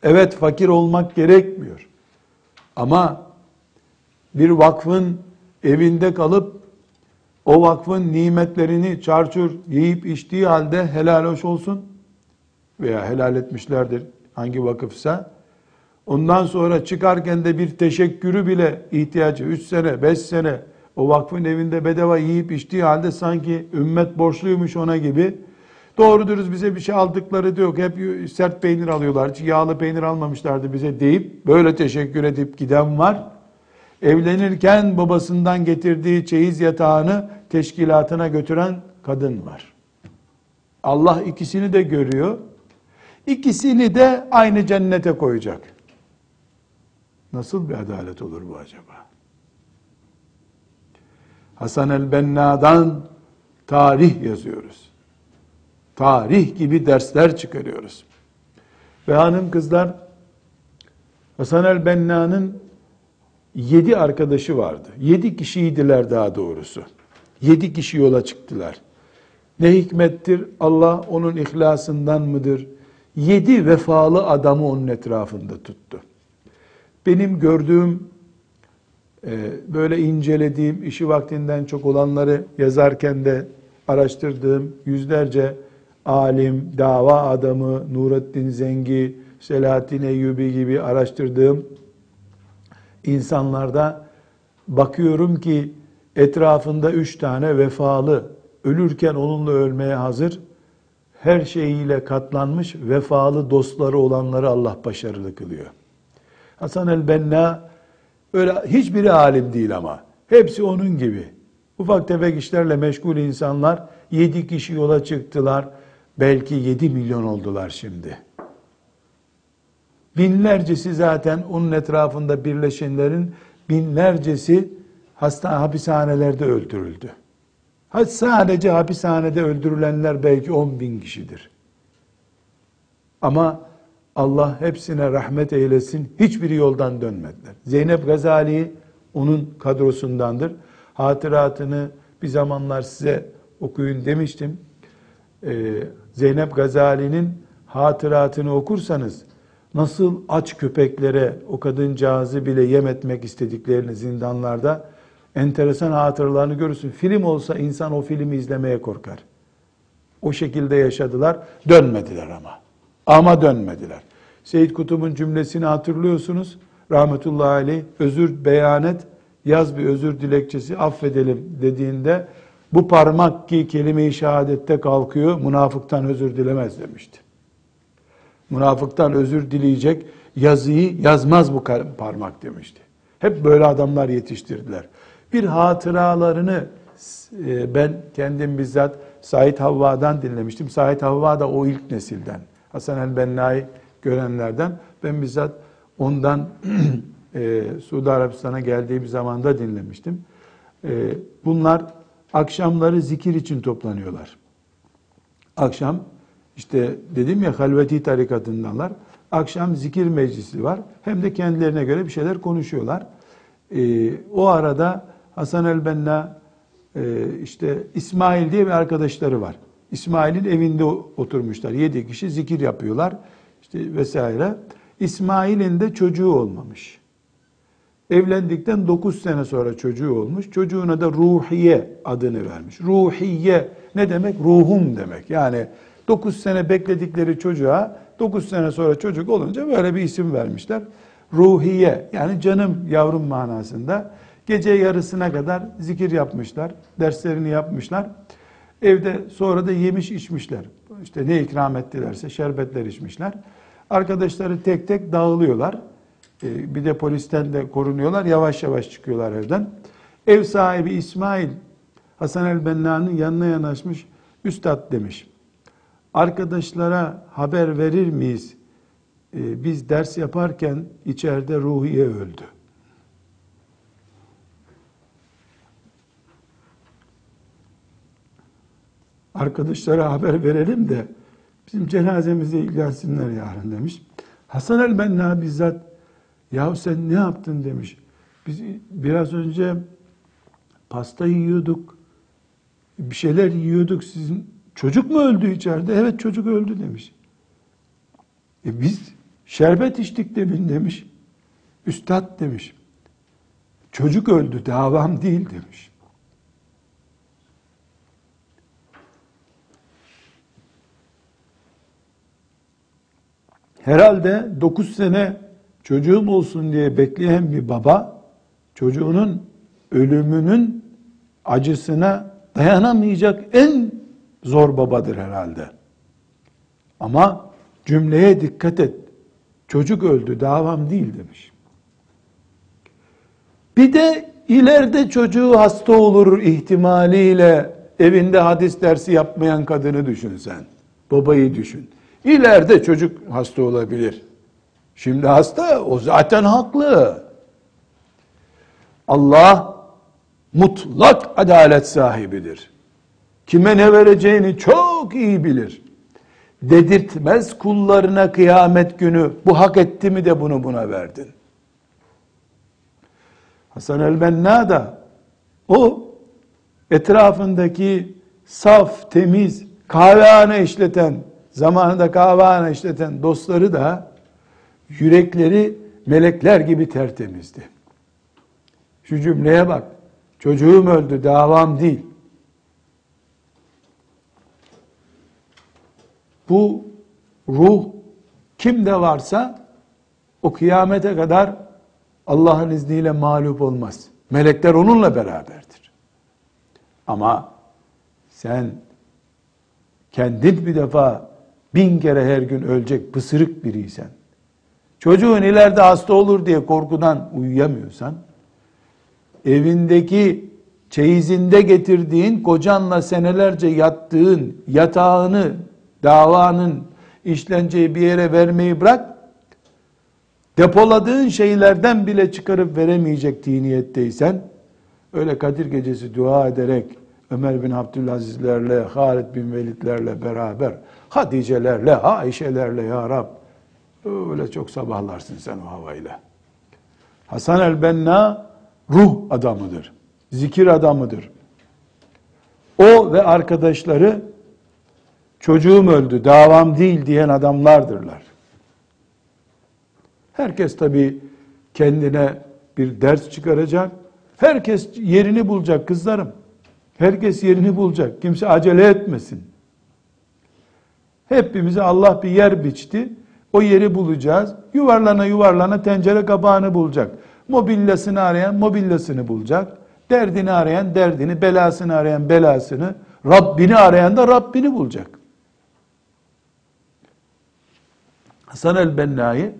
Evet fakir olmak gerekmiyor. Ama bir vakfın evinde kalıp o vakfın nimetlerini çarçur yiyip içtiği halde helal hoş olsun veya helal etmişlerdir hangi vakıfsa ondan sonra çıkarken de bir teşekkürü bile ihtiyacı 3 sene 5 sene o vakfın evinde bedava yiyip içtiği halde sanki ümmet borçluymuş ona gibi doğrudur bize bir şey aldıkları da yok hep sert peynir alıyorlar hiç yağlı peynir almamışlardı bize deyip böyle teşekkür edip giden var evlenirken babasından getirdiği çeyiz yatağını teşkilatına götüren kadın var. Allah ikisini de görüyor. İkisini de aynı cennete koyacak. Nasıl bir adalet olur bu acaba? Hasan el-Benna'dan tarih yazıyoruz. Tarih gibi dersler çıkarıyoruz. Ve hanım kızlar Hasan el-Benna'nın yedi arkadaşı vardı. Yedi kişiydiler daha doğrusu. Yedi kişi yola çıktılar. Ne hikmettir? Allah onun ihlasından mıdır? Yedi vefalı adamı onun etrafında tuttu. Benim gördüğüm, böyle incelediğim, işi vaktinden çok olanları yazarken de araştırdığım yüzlerce alim, dava adamı, Nurettin Zengi, Selahattin Eyyubi gibi araştırdığım insanlarda bakıyorum ki etrafında üç tane vefalı, ölürken onunla ölmeye hazır, her şeyiyle katlanmış vefalı dostları olanları Allah başarılı kılıyor. Hasan el-Benna öyle hiçbiri alim değil ama hepsi onun gibi. Ufak tefek işlerle meşgul insanlar yedi kişi yola çıktılar. Belki yedi milyon oldular şimdi. Binlercesi zaten onun etrafında birleşenlerin binlercesi hasta hapishanelerde öldürüldü. Sadece hapishanede öldürülenler belki 10 bin kişidir. Ama Allah hepsine rahmet eylesin. Hiçbiri yoldan dönmediler. Zeynep Gazali onun kadrosundandır. Hatıratını bir zamanlar size okuyun demiştim. Ee, Zeynep Gazali'nin hatıratını okursanız nasıl aç köpeklere o kadıncağızı bile yem etmek istediklerini zindanlarda enteresan hatıralarını görürsün. Film olsa insan o filmi izlemeye korkar. O şekilde yaşadılar. Dönmediler ama. Ama dönmediler. Seyyid Kutub'un cümlesini hatırlıyorsunuz. Rahmetullahi aleyh özür beyan et, yaz bir özür dilekçesi affedelim dediğinde bu parmak ki kelime-i şehadette kalkıyor, münafıktan özür dilemez demişti. Münafıktan özür dileyecek yazıyı yazmaz bu parmak demişti. Hep böyle adamlar yetiştirdiler bir hatıralarını e, ben kendim bizzat Said Havva'dan dinlemiştim. Said Havva da o ilk nesilden. Hasan el-Benna'yı görenlerden. Ben bizzat ondan e, Suudi Arabistan'a geldiği bir zamanda dinlemiştim. E, bunlar akşamları zikir için toplanıyorlar. Akşam işte dedim ya halveti tarikatındanlar. Akşam zikir meclisi var. Hem de kendilerine göre bir şeyler konuşuyorlar. E, o arada Hasan el-Benna e, işte İsmail diye bir arkadaşları var. İsmail'in evinde oturmuşlar. Yedi kişi zikir yapıyorlar. İşte vesaire. İsmail'in de çocuğu olmamış. Evlendikten 9 sene sonra çocuğu olmuş. Çocuğuna da Ruhiye adını vermiş. Ruhiye ne demek? Ruhum demek. Yani 9 sene bekledikleri çocuğa 9 sene sonra çocuk olunca böyle bir isim vermişler. Ruhiye yani canım yavrum manasında. Gece yarısına kadar zikir yapmışlar. Derslerini yapmışlar. Evde sonra da yemiş içmişler. İşte ne ikram ettilerse şerbetler içmişler. Arkadaşları tek tek dağılıyorlar. Ee, bir de polisten de korunuyorlar. Yavaş yavaş çıkıyorlar evden. Ev sahibi İsmail Hasan el-Benna'nın yanına yanaşmış. Üstad demiş. Arkadaşlara haber verir miyiz? Ee, biz ders yaparken içeride Ruhiye öldü. Arkadaşlara haber verelim de bizim cenazemizle ilgilensinler yarın demiş. Hasan el-Benna bizzat ya sen ne yaptın demiş. Biz biraz önce pasta yiyorduk. Bir şeyler yiyorduk. Sizin çocuk mu öldü içeride? Evet çocuk öldü demiş. E biz şerbet içtik demin demiş. Üstad demiş. Çocuk öldü davam değil demiş. Herhalde 9 sene çocuğum olsun diye bekleyen bir baba çocuğunun ölümünün acısına dayanamayacak en zor babadır herhalde. Ama cümleye dikkat et. Çocuk öldü, davam değil demiş. Bir de ileride çocuğu hasta olur ihtimaliyle evinde hadis dersi yapmayan kadını düşün sen. Babayı düşün. İleride çocuk hasta olabilir. Şimdi hasta, o zaten haklı. Allah mutlak adalet sahibidir. Kime ne vereceğini çok iyi bilir. Dedirtmez kullarına kıyamet günü bu hak etti mi de bunu buna verdin. Hasan el-Benna da o etrafındaki saf, temiz, kahvehane işleten, zamanında kahvehane işleten dostları da yürekleri melekler gibi tertemizdi. Şu cümleye bak. Çocuğum öldü, davam değil. Bu ruh kimde varsa o kıyamete kadar Allah'ın izniyle mağlup olmaz. Melekler onunla beraberdir. Ama sen kendin bir defa bin kere her gün ölecek pısırık biriysen, çocuğun ileride hasta olur diye korkudan uyuyamıyorsan, evindeki çeyizinde getirdiğin, kocanla senelerce yattığın yatağını, davanın işleneceği bir yere vermeyi bırak, depoladığın şeylerden bile çıkarıp veremeyecek niyetteysen, öyle Kadir gecesi dua ederek, Ömer bin Abdülazizlerle, Halid bin Velidlerle beraber, Haticelerle, Ayşelerle ya Rab, öyle çok sabahlarsın sen o havayla. Hasan el-Benna ruh adamıdır. Zikir adamıdır. O ve arkadaşları çocuğum öldü, davam değil diyen adamlardırlar. Herkes tabi kendine bir ders çıkaracak. Herkes yerini bulacak kızlarım. Herkes yerini bulacak. Kimse acele etmesin. Hepimize Allah bir yer biçti. O yeri bulacağız. Yuvarlana yuvarlana tencere kabağını bulacak. Mobilyasını arayan mobilyasını bulacak. Derdini arayan derdini, belasını arayan belasını, Rabbini arayan da Rabbini bulacak. Hasan el-Benna'yı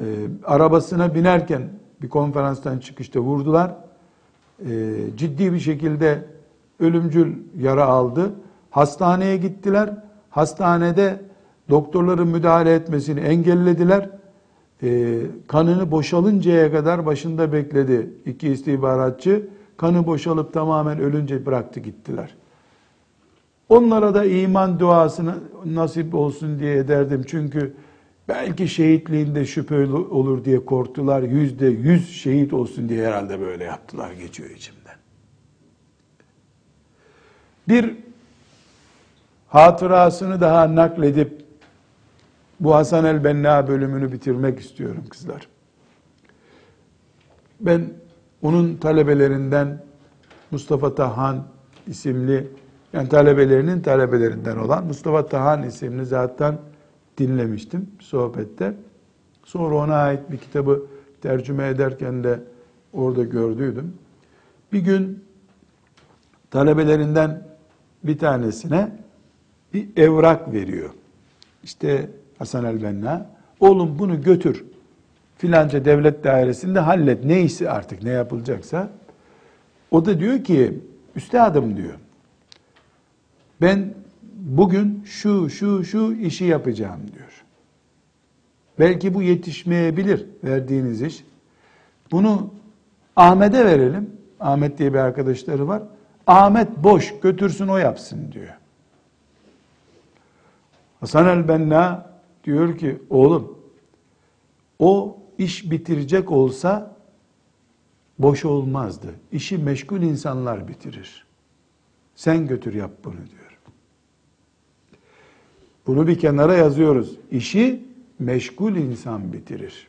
e, arabasına binerken bir konferanstan çıkışta vurdular. E, ciddi bir şekilde ölümcül yara aldı. Hastaneye gittiler. Hastanede doktorların müdahale etmesini engellediler. e, kanını boşalıncaya kadar başında bekledi iki istihbaratçı. Kanı boşalıp tamamen ölünce bıraktı gittiler. Onlara da iman duasını nasip olsun diye ederdim. Çünkü belki şehitliğinde şüphe olur diye korktular. Yüzde yüz şehit olsun diye herhalde böyle yaptılar geçiyor içimden. Bir hatırasını daha nakledip bu Hasan el-Benna bölümünü bitirmek istiyorum kızlar. Ben onun talebelerinden Mustafa Tahan isimli yani talebelerinin talebelerinden olan Mustafa Tahan isimli zaten dinlemiştim sohbette. Sonra ona ait bir kitabı tercüme ederken de orada gördüydüm. Bir gün talebelerinden bir tanesine bir evrak veriyor. İşte Hasan el-Benna, oğlum bunu götür filanca devlet dairesinde hallet neyse artık ne yapılacaksa. O da diyor ki üstadım diyor ben bugün şu şu şu işi yapacağım diyor. Belki bu yetişmeyebilir verdiğiniz iş. Bunu Ahmet'e verelim. Ahmet diye bir arkadaşları var. Ahmet boş götürsün o yapsın diyor. Hasan el-Benna diyor ki oğlum o iş bitirecek olsa boş olmazdı. İşi meşgul insanlar bitirir. Sen götür yap bunu diyor. Bunu bir kenara yazıyoruz. İşi meşgul insan bitirir.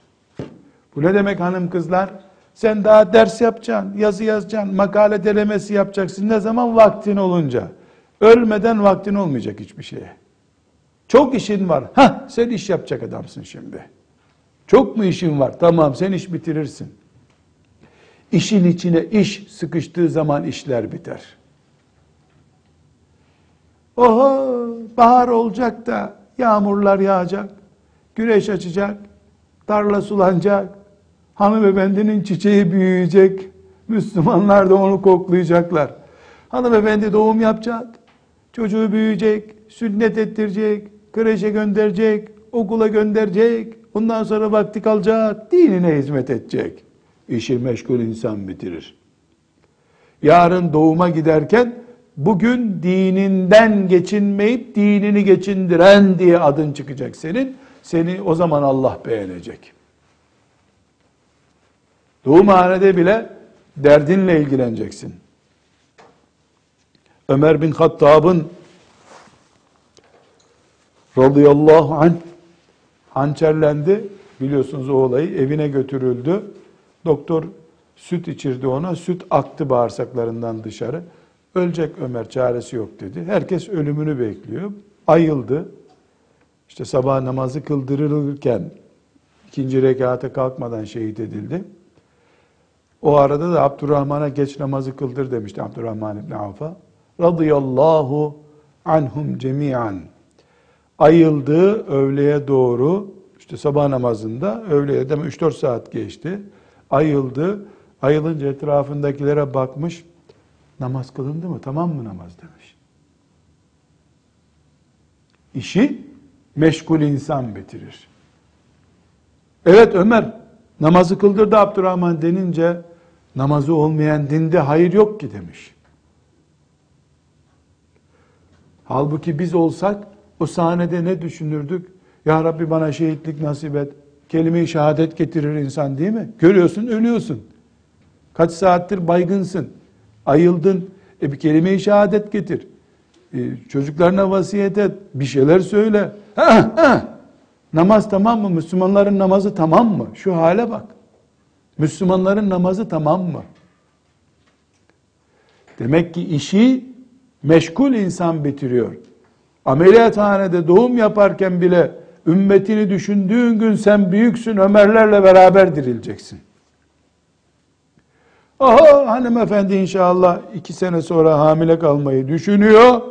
Bu ne demek hanım kızlar? Sen daha ders yapacaksın, yazı yazacaksın, makale denemesi yapacaksın. Ne zaman vaktin olunca. Ölmeden vaktin olmayacak hiçbir şeye. Çok işin var. Ha, sen iş yapacak adamsın şimdi. Çok mu işin var? Tamam sen iş bitirirsin. İşin içine iş sıkıştığı zaman işler biter. Oho bahar olacak da yağmurlar yağacak, güneş açacak, tarla sulanacak, hanımefendinin çiçeği büyüyecek, Müslümanlar da onu koklayacaklar. Hanımefendi doğum yapacak, çocuğu büyüyecek, sünnet ettirecek, kreşe gönderecek, okula gönderecek, ondan sonra vakti kalacak, dinine hizmet edecek. İşi meşgul insan bitirir. Yarın doğuma giderken bugün dininden geçinmeyip dinini geçindiren diye adın çıkacak senin. Seni o zaman Allah beğenecek. Doğumhanede bile derdinle ilgileneceksin. Ömer bin Hattab'ın radıyallahu anh hançerlendi. Biliyorsunuz o olayı evine götürüldü. Doktor süt içirdi ona. Süt aktı bağırsaklarından dışarı. Ölecek Ömer çaresi yok dedi. Herkes ölümünü bekliyor. Ayıldı. İşte sabah namazı kıldırılırken ikinci rekata kalkmadan şehit edildi. O arada da Abdurrahman'a geç namazı kıldır demişti Abdurrahman İbni Avf'a. Radıyallahu anhum cemiyan. Ayıldı öğleye doğru işte sabah namazında öğleye deme 3-4 saat geçti. Ayıldı. Ayılınca etrafındakilere bakmış. Namaz kılındı mı? Tamam mı namaz demiş. İşi meşgul insan bitirir. Evet Ömer namazı kıldırdı Abdurrahman denince namazı olmayan dinde hayır yok ki demiş. Halbuki biz olsak o sahnede ne düşünürdük? Ya Rabbi bana şehitlik nasip et. Kelime-i şehadet getirir insan değil mi? Görüyorsun ölüyorsun. Kaç saattir baygınsın ayıldın. E bir kelime-i şehadet getir. E, çocuklarına vasiyet et. Bir şeyler söyle. Namaz tamam mı? Müslümanların namazı tamam mı? Şu hale bak. Müslümanların namazı tamam mı? Demek ki işi meşgul insan bitiriyor. Ameliyathanede doğum yaparken bile ümmetini düşündüğün gün sen büyüksün Ömerlerle beraber dirileceksin. Aha hanımefendi inşallah iki sene sonra hamile kalmayı düşünüyor.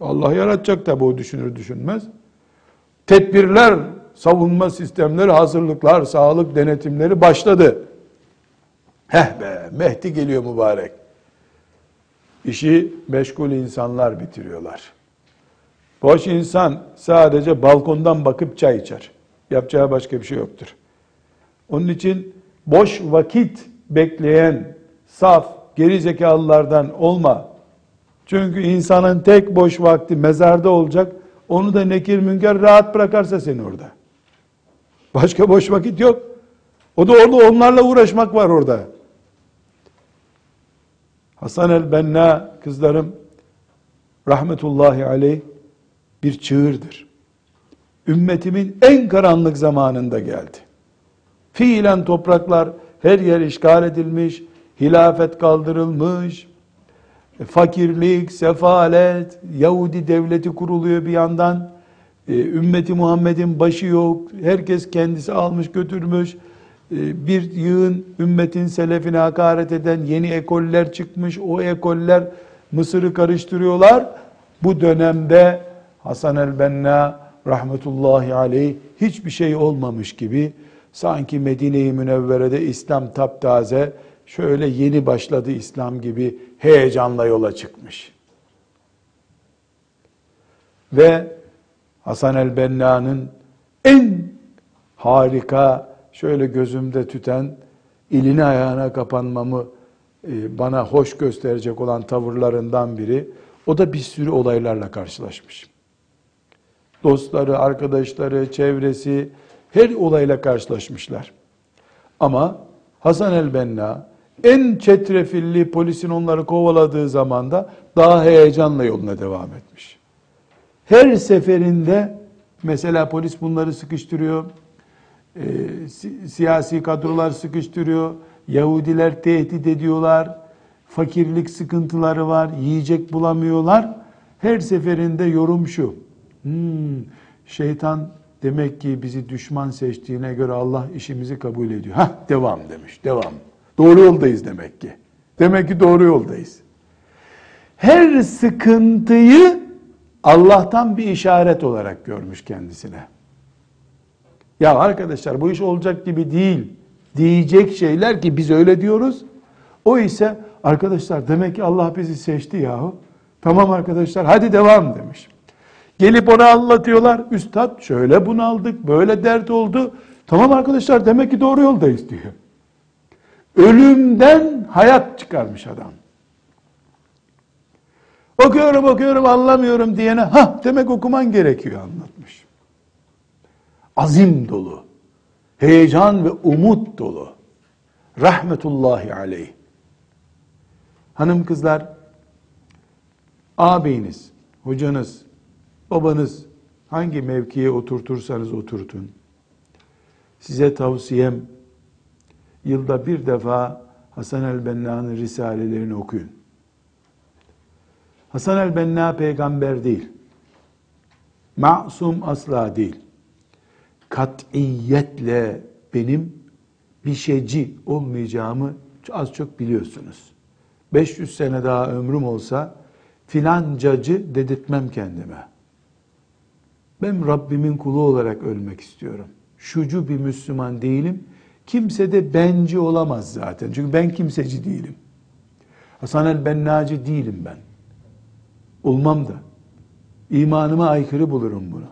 Allah yaratacak tabi o düşünür düşünmez. Tedbirler, savunma sistemleri, hazırlıklar, sağlık denetimleri başladı. Heh be, Mehdi geliyor mübarek. İşi meşgul insanlar bitiriyorlar. Boş insan sadece balkondan bakıp çay içer. Yapacağı başka bir şey yoktur. Onun için boş vakit bekleyen saf geri zekalılardan olma. Çünkü insanın tek boş vakti mezarda olacak. Onu da nekir münker rahat bırakarsa seni orada. Başka boş vakit yok. O da orada onlarla uğraşmak var orada. Hasan el-Benna kızlarım rahmetullahi aleyh bir çığırdır. Ümmetimin en karanlık zamanında geldi. Fiilen topraklar her yer işgal edilmiş, hilafet kaldırılmış, fakirlik, sefalet, Yahudi devleti kuruluyor bir yandan, e, ümmeti Muhammed'in başı yok, herkes kendisi almış götürmüş, e, bir yığın ümmetin selefine hakaret eden yeni ekoller çıkmış, o ekoller Mısır'ı karıştırıyorlar. Bu dönemde Hasan el-Benna rahmetullahi aleyh hiçbir şey olmamış gibi sanki Medine-i Münevvere'de İslam taptaze şöyle yeni başladı İslam gibi heyecanla yola çıkmış. Ve Hasan el-Benna'nın en harika şöyle gözümde tüten ilini ayağına kapanmamı e, bana hoş gösterecek olan tavırlarından biri o da bir sürü olaylarla karşılaşmış. Dostları, arkadaşları, çevresi her olayla karşılaşmışlar. Ama Hasan el-Benna en çetrefilli polisin onları kovaladığı zamanda daha heyecanla yoluna devam etmiş. Her seferinde mesela polis bunları sıkıştırıyor, e, siyasi kadrolar sıkıştırıyor, Yahudiler tehdit ediyorlar, fakirlik sıkıntıları var, yiyecek bulamıyorlar. Her seferinde yorum şu, hmm, şeytan demek ki bizi düşman seçtiğine göre Allah işimizi kabul ediyor. Hah devam demiş, devam. Doğru yoldayız demek ki. Demek ki doğru yoldayız. Her sıkıntıyı Allah'tan bir işaret olarak görmüş kendisine. Ya arkadaşlar bu iş olacak gibi değil diyecek şeyler ki biz öyle diyoruz. O ise arkadaşlar demek ki Allah bizi seçti yahu. Tamam arkadaşlar hadi devam demiş. Gelip ona anlatıyorlar. Üstad şöyle bunaldık, böyle dert oldu. Tamam arkadaşlar demek ki doğru yoldayız diyor. Ölümden hayat çıkarmış adam. Okuyorum okuyorum anlamıyorum diyene ha demek okuman gerekiyor anlatmış. Azim dolu, heyecan ve umut dolu. Rahmetullahi aleyh. Hanım kızlar, ağabeyiniz, hocanız, babanız hangi mevkiye oturtursanız oturtun. Size tavsiyem yılda bir defa Hasan el-Benna'nın risalelerini okuyun. Hasan el-Benna peygamber değil. Masum asla değil. Katiyetle benim bir şeyci olmayacağımı az çok biliyorsunuz. 500 sene daha ömrüm olsa filancacı dedirtmem kendime. Ben Rabbimin kulu olarak ölmek istiyorum. Şucu bir Müslüman değilim. Kimse de benci olamaz zaten. Çünkü ben kimseci değilim. Hasan el-Bennacı değilim ben. Olmam da. İmanıma aykırı bulurum bunu.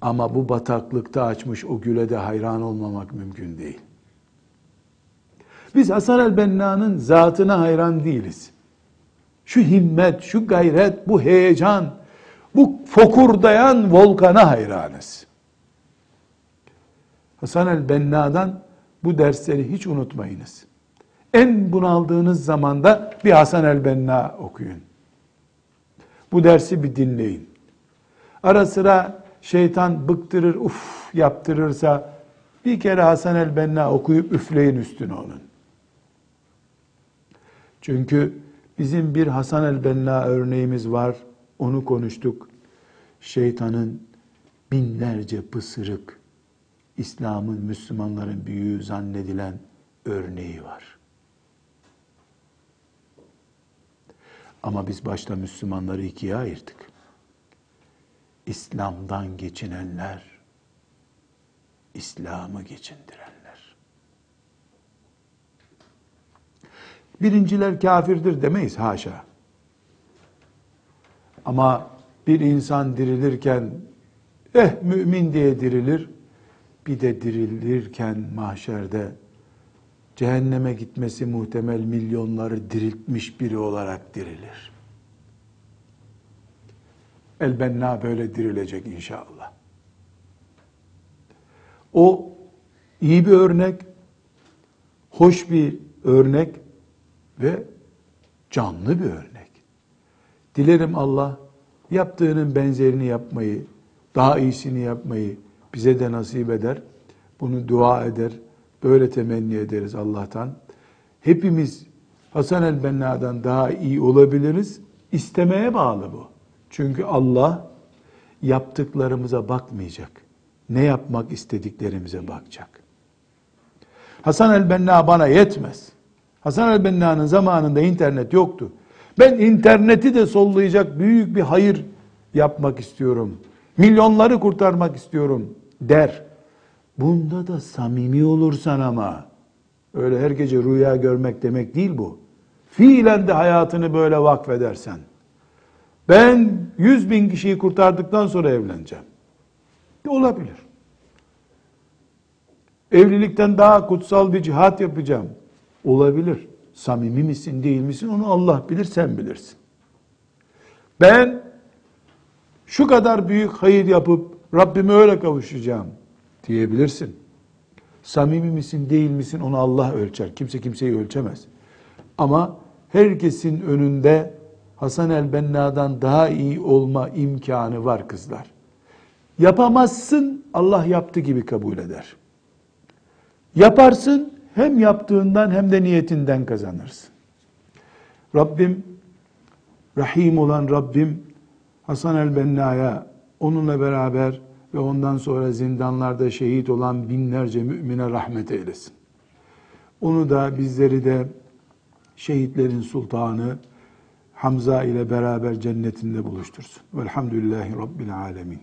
Ama bu bataklıkta açmış o güle de hayran olmamak mümkün değil. Biz Hasan el-Benna'nın zatına hayran değiliz. Şu himmet, şu gayret, bu heyecan, bu fokurdayan volkana hayranız. Hasan el-Benna'dan bu dersleri hiç unutmayınız. En bunaldığınız zamanda bir Hasan el-Benna okuyun. Bu dersi bir dinleyin. Ara sıra şeytan bıktırır, uf yaptırırsa bir kere Hasan el-Benna okuyup üfleyin üstüne onun. Çünkü bizim bir Hasan el-Benna örneğimiz var. Onu konuştuk. Şeytanın binlerce pısırık İslam'ın, Müslümanların büyüğü zannedilen örneği var. Ama biz başta Müslümanları ikiye ayırdık. İslam'dan geçinenler, İslam'ı geçindirenler. Birinciler kafirdir demeyiz haşa. Ama bir insan dirilirken eh mümin diye dirilir. bir de dirilirken mahşerde cehenneme gitmesi muhtemel milyonları diriltmiş biri olarak dirilir. Elbenna böyle dirilecek inşallah. O iyi bir örnek, hoş bir örnek ve canlı bir örnek. Dilerim Allah yaptığının benzerini yapmayı, daha iyisini yapmayı bize de nasip eder. Bunu dua eder, böyle temenni ederiz Allah'tan. Hepimiz Hasan el-Benna'dan daha iyi olabiliriz. İstemeye bağlı bu. Çünkü Allah yaptıklarımıza bakmayacak. Ne yapmak istediklerimize bakacak. Hasan el-Benna bana yetmez. Hasan el-Benna'nın zamanında internet yoktu. Ben interneti de sollayacak büyük bir hayır yapmak istiyorum. Milyonları kurtarmak istiyorum der. Bunda da samimi olursan ama öyle her gece rüya görmek demek değil bu. Fiilen de hayatını böyle vakfedersen. Ben yüz bin kişiyi kurtardıktan sonra evleneceğim. De olabilir. Evlilikten daha kutsal bir cihat yapacağım. Olabilir. Samimi misin değil misin onu Allah bilir sen bilirsin. Ben şu kadar büyük hayır yapıp Rabbime öyle kavuşacağım diyebilirsin. Samimi misin değil misin onu Allah ölçer. Kimse kimseyi ölçemez. Ama herkesin önünde Hasan el-Benna'dan daha iyi olma imkanı var kızlar. Yapamazsın Allah yaptı gibi kabul eder. Yaparsın hem yaptığından hem de niyetinden kazanırsın. Rabbim Rahim olan Rabbim Hasan el-Benna'ya onunla beraber ve ondan sonra zindanlarda şehit olan binlerce mümine rahmet eylesin. Onu da bizleri de şehitlerin sultanı Hamza ile beraber cennetinde buluştursun. Velhamdülillahi Rabbil alemin.